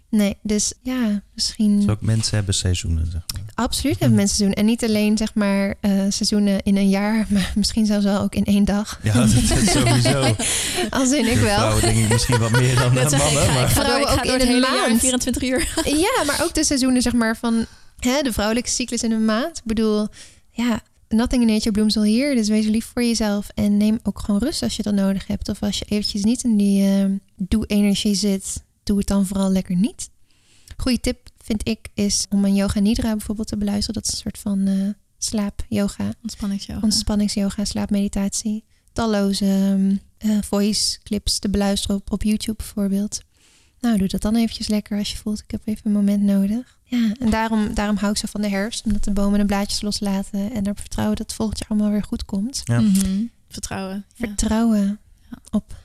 Nee, dus ja, misschien Dus ook mensen hebben seizoenen, zeg maar. Absoluut hebben mensen doen. En niet alleen zeg maar eh, seizoenen in een jaar, maar misschien zelfs wel ook in één dag. Ja, dat is sowieso. Als in ik wel. Vrouwen denk ik misschien wat meer dan Dat mannen. ga- ik Maar ga Vrouwen ik ga ook in een hele jaar maand. 24 uur. Ja, maar ook de seizoenen zeg maar van hè, de vrouwelijke cyclus in een maand. Ik bedoel, ja, nothing in nature blooms all year. Dus wees lief voor jezelf en neem ook gewoon rust als je dat nodig hebt. Of als je eventjes niet in die eh, doe-energie zit, doe het dan vooral lekker niet. Goeie tip vind ik is om een yoga nidra bijvoorbeeld te beluisteren. Dat is een soort van eh slaap yoga, Ontspanningsyoga. ontspanningsyoga, slaapmeditatie. Talloze ehm, eh, voice clips te beluisteren op, op YouTube bijvoorbeeld. Nou, doe dat dan eventjes lekker als je voelt, ik heb even een moment nodig. Ja, en daarom, daarom hou ik zo van de herfst. Omdat de bomen de blaadjes loslaten. En erop vertrouwen dat het volgend jaar allemaal weer goed komt. Ja. Mhm. Vertrouwen. Ja. Vertrouwen op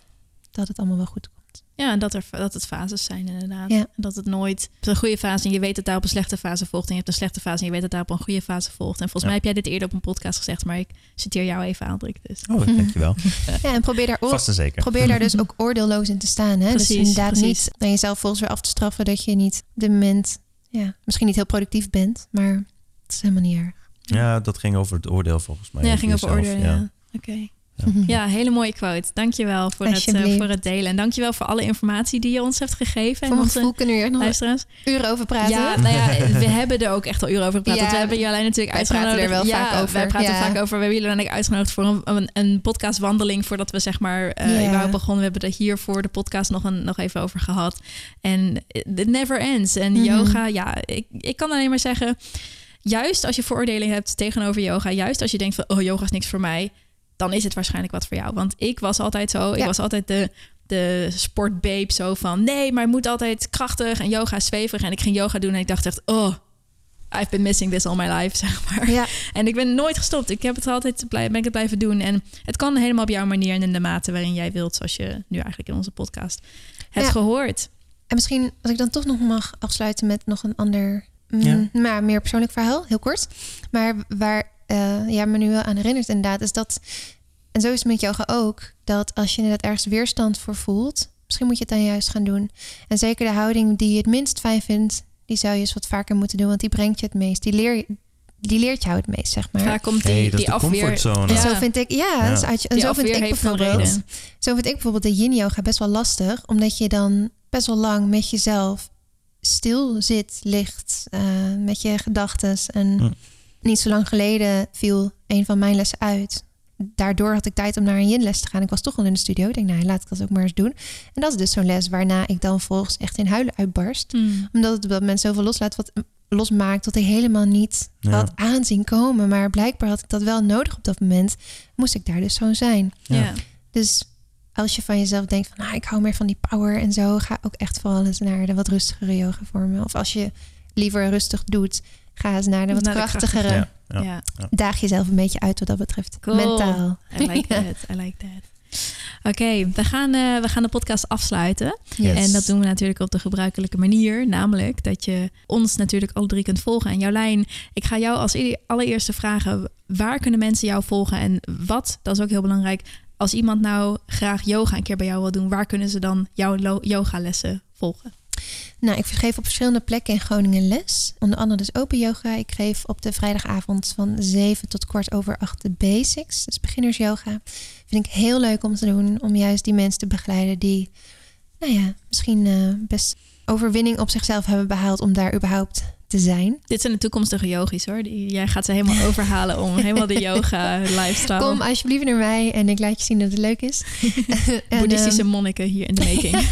dat het allemaal wel goed komt. Ja, en dat, er, dat het fases zijn inderdaad. Ja. Dat het nooit op een goede fase en je weet dat daar op een slechte fase volgt. En je hebt een slechte fase en je weet dat daar op een goede fase volgt. En volgens Ja. mij heb jij dit eerder op een podcast gezegd, maar ik citeer jou even aan, Rick, Dus. Oh, dankjewel. Ja, en probeer daar, Vast en zeker. probeer daar dus ook oordeelloos in te staan. Hè? Precies, dus inderdaad precies. niet aan jezelf volgens weer af te straffen dat je niet op dit moment, ja, misschien niet heel productief bent. Maar het is helemaal niet erg. Ja, dat ging over het oordeel volgens mij. Ja, ging over oordeel, ja. Oké. Ja. Ja, hele mooie quote. Dankjewel voor het, eh, voor het delen. En dankjewel voor alle informatie die je ons hebt gegeven. Voor En onze kunnen we hier nog uren over praten. Ja, nou ja, we hebben er ook echt al uren over gepraat. Ja, we hebben Jolijn natuurlijk wij praten uitgenodigd. er wel ja, vaak over. wij praten Ja. vaak over. We hebben jullie dan uitgenodigd voor een, een, een podcastwandeling... voordat we zeg maar eh Ja. überhaupt begonnen. We hebben er hier voor de podcast nog, een, nog even over gehad. En it never ends. En Mhm. yoga, ja, ik, ik kan alleen maar zeggen... juist als je vooroordelen hebt tegenover yoga... juist als je denkt van, oh, yoga is niks voor mij... dan is het waarschijnlijk wat voor jou. Want ik was altijd zo. Ik Ja. was altijd de, de sportbabe zo van... nee, maar het moet altijd krachtig en yoga zweverig. En ik ging yoga doen en ik dacht echt... oh, I've been missing this all my life, zeg maar. Ja, En ik ben nooit gestopt. Ik heb het altijd blij, ben ik het blijven doen. En het kan helemaal op jouw manier en in de mate waarin jij wilt, zoals je nu eigenlijk in onze podcast hebt Ja. gehoord. En misschien als ik dan toch nog mag afsluiten met nog een ander, mm, Ja. maar meer persoonlijk verhaal, heel kort. Maar waar eh jij me nu wel aan herinnert inderdaad, is dat, en zo is het met yoga ook, dat als je inderdaad ergens weerstand voor voelt, misschien moet je het dan juist gaan doen. En zeker de houding die je het minst fijn vindt, die zou je eens wat vaker moeten doen, want die brengt je het meest. Die, leer, je- die leert jou het meest, zeg maar. Vaak komt die, Hey, dat is die de afweer... comfortzone. En Ja. zo vind ik, ja, Ja. dus en Die zo vind ik bijvoorbeeld, zo vind ik bijvoorbeeld de yin yoga best wel lastig, omdat je dan best wel lang met jezelf stil zit, ligt, eh, met je gedachten. En Hm. Niet zo lang geleden viel een van mijn lessen uit. Daardoor had ik tijd om naar een yin les te gaan. Ik was toch al in de studio. Ik denk, nou, laat ik dat ook maar eens doen. En dat is dus zo'n les waarna ik dan volgens echt in huilen uitbarst. Hmm. Omdat het op dat moment zoveel loslaat, wat losmaakt, wat ik helemaal niet Ja. had aanzien komen. Maar blijkbaar had ik dat wel nodig op dat moment. Moest ik daar dus zo zijn. Ja. Ja. Dus als je van jezelf denkt van nou, ik hou meer van die power en zo, ga ook echt vooral eens naar de wat rustigere yoga vormen. Of als je liever rustig doet, ga eens naar de wat Naar de krachtigere. Ja, ja. Ja. Daag jezelf een beetje uit wat dat betreft. Cool. Mentaal. I like that. I like that. Oké, we, gaan, eh, we gaan de podcast afsluiten. Yes. En dat doen we natuurlijk op de gebruikelijke manier. Namelijk dat je ons natuurlijk alle drie kunt volgen. En Jolijn, ik ga jou als allereerste vragen... waar kunnen mensen jou volgen? En wat, dat is ook heel belangrijk... als iemand nou graag yoga een keer bij jou wil doen... waar kunnen ze dan jouw yogalessen volgen? Nou, ik geef op verschillende plekken in Groningen les. Onder andere dus open yoga. Ik geef op de vrijdagavond van 7 tot kwart over 8 de basics. Dus beginners yoga. Vind ik heel leuk om te doen. Om juist die mensen te begeleiden die, nou ja, misschien eh, best overwinning op zichzelf hebben behaald om daar überhaupt te zijn. Dit zijn de toekomstige yogis hoor. Die- Jij gaat ze helemaal overhalen om helemaal de yoga lifestyle. Kom alsjeblieft naar mij en ik laat je zien dat het leuk is. En, Boeddhistische ehm, monniken hier in de making.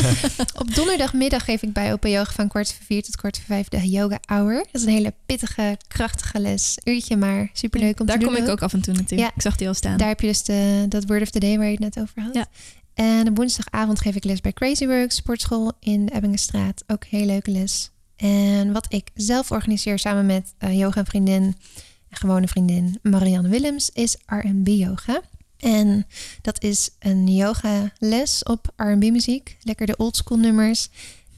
Op donderdagmiddag geef ik bij Open Yoga van kwart voor vier tot kwart voor vijf de yoga hour. Dat is een hele pittige, krachtige les. Uurtje maar, superleuk om Daar te doen. kom ik ook af en toe. Ja. Ik zag die al staan. Daar heb je dus de, dat word of the day waar je het net over had. Ja. En op woensdagavond geef ik les bij Crazy Works sportschool in de Ebbingenstraat. Ook een hele leuke les. En wat ik zelf organiseer samen met eh, yoga vriendin, een gewone vriendin Marianne Willems, is R&B yoga. En dat is een yoga les op R&B muziek. Lekker de oldschool nummers.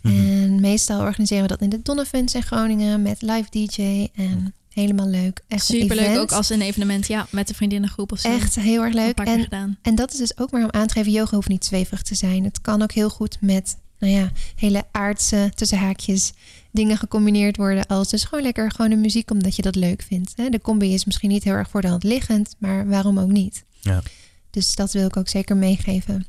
Mhm. En meestal organiseren we dat in de Donnevans in Groningen met live DJ en helemaal leuk. Echt Superleuk event. ook als een evenement. Ja, met de vriendinnengroep of zo. Echt heel erg leuk. En en dat is dus ook maar om aan te geven, yoga hoeft niet zweverig te zijn. Het kan ook heel goed met, nou ja, hele aardse, tussen haakjes, dingen gecombineerd worden. Als dus gewoon lekker gewoon de muziek, omdat je dat leuk vindt. Hè? De combi is misschien niet heel erg voor de hand liggend, maar waarom ook niet? Ja. Dus dat wil ik ook zeker meegeven.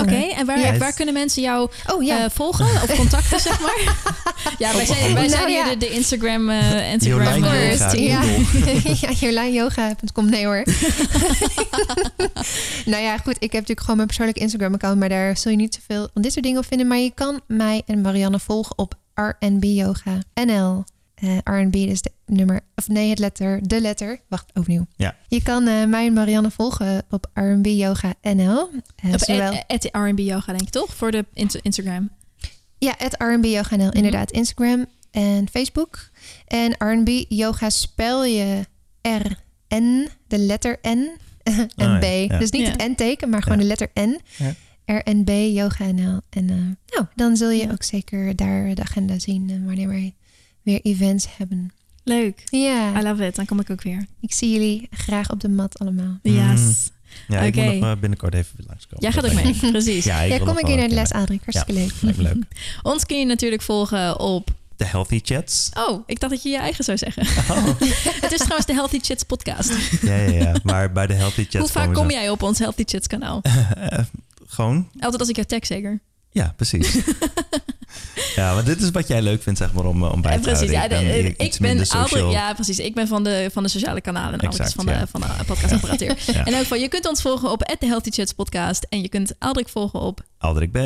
Oké, en waar, waar kunnen mensen jou Oh ja, eh, volgen of contacten, zeg maar? Ja, wij zijn, wij Nou zijn hier ja. de, de Instagram, eh Instagram Yoga. ja jolijnyoga.com. Nee hoor. nou ja, goed. Ik heb natuurlijk gewoon mijn persoonlijke Instagram-account. Maar daar zul je niet zoveel van dit soort dingen op vinden. Maar je kan mij en Marianne volgen op RNB Yoga NL. Eh RNB is de nummer, of nee, het letter, de letter. Wacht, overnieuw. Ja. Je kan eh, mij en Marianne volgen op RNB Yoga NL. Eh, Op zowel, at, at R&B yoga, denk ik toch? Voor de Instagram. Ja, het R&B Yoga NL. Mhm. Inderdaad, Instagram en Facebook. En R&B Yoga spel je R-N, de letter N en ja, B. ja. Dus niet Ja. het N-teken, maar gewoon Ja. de letter N. R-N-B Yoga NL. En eh, nou, dan zul je Ja. ook zeker daar de agenda zien eh, wanneer wij weer events hebben. Leuk. Ja, I love it. Dan kom ik ook weer. ik zie jullie graag op de mat allemaal. Yes. Ja, ik moet nog eh, binnenkort even langskomen. Jij gaat ook mee, precies. Ja, ik Ja, kom ik hier naar de les, Adrik. Hartstikke leuk. leuk. Ons kun je natuurlijk volgen op... De Healthy Chats. Oh, ik dacht dat je je eigen zou zeggen. Oh. Het is trouwens de Healthy Chats podcast. Ja, ja, ja. Maar bij de Healthy Chats Hoe vaak kom jij op ons Healthy Chats kanaal? Eh, gewoon, Altijd als ik jou tag zeker. ja, precies. ja, maar dit is wat jij leuk vindt, zeg maar, om, eh, om bij te precies. houden. Ja, ben eh, iets ik ben social. ja, precies. Ik ben van de, van de sociale kanalen en alles Exact, van de, van de podcastapparatuur. Ja. In elk geval, je kunt ons volgen op The Healthy Chats podcast. En je kunt Aldrik volgen op Aldrik B.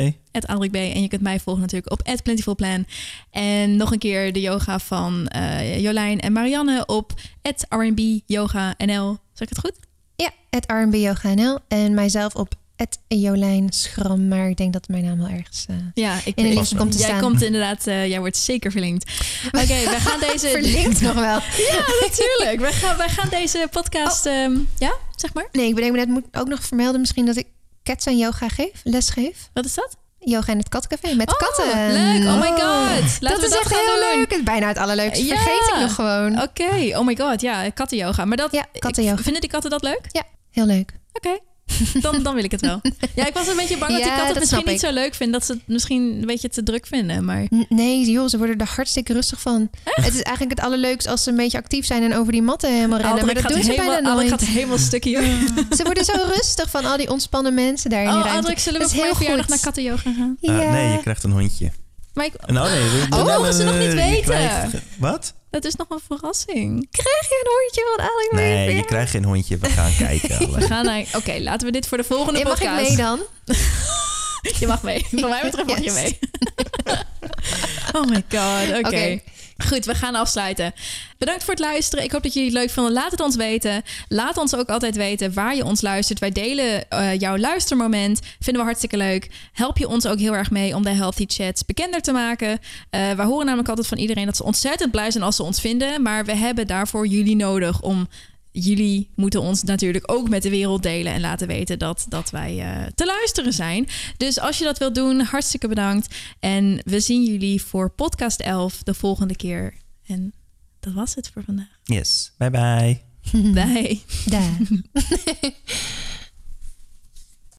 Aldrik B. En je kunt mij volgen natuurlijk op Plentiful Plan. En nog een keer de yoga van eh, Jolijn en Marianne op R&B Yoga NL. Zeg ik het goed? Ja, het R&B Yoga NL. En mijzelf op het Jolijn Schram. Maar ik denk dat mijn naam wel ergens... eh, Ja, ik In de link komt te Jij staan. komt inderdaad, eh, jij wordt zeker verlinkt. Oké, we gaan deze... verlinkt nog wel. Ja, natuurlijk. Wij gaan, wij gaan deze podcast... ehm, ja, zeg maar. Nee, ik bedenk me net, moet ook nog vermelden misschien dat ik cats en yoga geef, les geef. Wat is dat? Yoga in het kattencafé met Oh, katten. leuk. Oh my god. Laten dat we is dat echt heel doen. leuk. Het bijna het allerleukste. Ja. Vergeet ik nog gewoon. Oké, oh my god, ja, kattenyoga. Maar dat, Ja, kattenyoga. ik- Vinden die katten dat leuk? Heel leuk. Oké, dan, dan wil ik het wel. Ja, ik was een beetje bang dat die Ja, katten het dat misschien niet zo leuk vinden. Dat ze het misschien een beetje te druk vinden. Maar Nee, joh, ze worden er hartstikke rustig van. Het is eigenlijk het allerleukste als ze een beetje actief zijn en over die matten helemaal rennen. Maar dat gaat, doen ze helemaal, bijna nooit. gaat helemaal stukje. Ze worden zo rustig van al die ontspannen mensen daar in die Oh, ruimte. Aldrik, zullen we Dat voor heel verjaardag goed. naar kattenyoga gaan? Eh, Ja. nee, je krijgt een hondje. Maar ik, Nou, nee. we- Oh, nee, dat ze nog niet weten. krijgt- wat? Dat is nog een verrassing. Krijg je een hondje van je Nee, je krijgt geen hondje. We gaan kijken. We gaan naar... Oké, laten we dit voor de volgende Ja, mag ik podcast... mee dan? Je mag mee. Voor mij betreft mag je mee. oh my god. Oké. Oké. Goed, we gaan afsluiten. Bedankt voor het luisteren. Ik hoop dat jullie het leuk vonden. Laat het ons weten. Laat ons ook altijd weten waar je ons luistert. Wij delen eh, jouw luistermoment. Vinden we hartstikke leuk. Help je ons ook heel erg mee om de Healthy Chats bekender te maken. Eh wij horen namelijk altijd van iedereen dat ze ontzettend blij zijn als ze ons vinden. Maar we hebben daarvoor jullie nodig om jullie moeten ons natuurlijk ook met de wereld delen en laten weten dat, dat wij uh, te luisteren zijn. Dus als je dat wilt doen, hartstikke bedankt. En we zien jullie voor podcast 11 de volgende keer. En dat was het voor vandaag. Yes. Bye bye. Bye. Daar.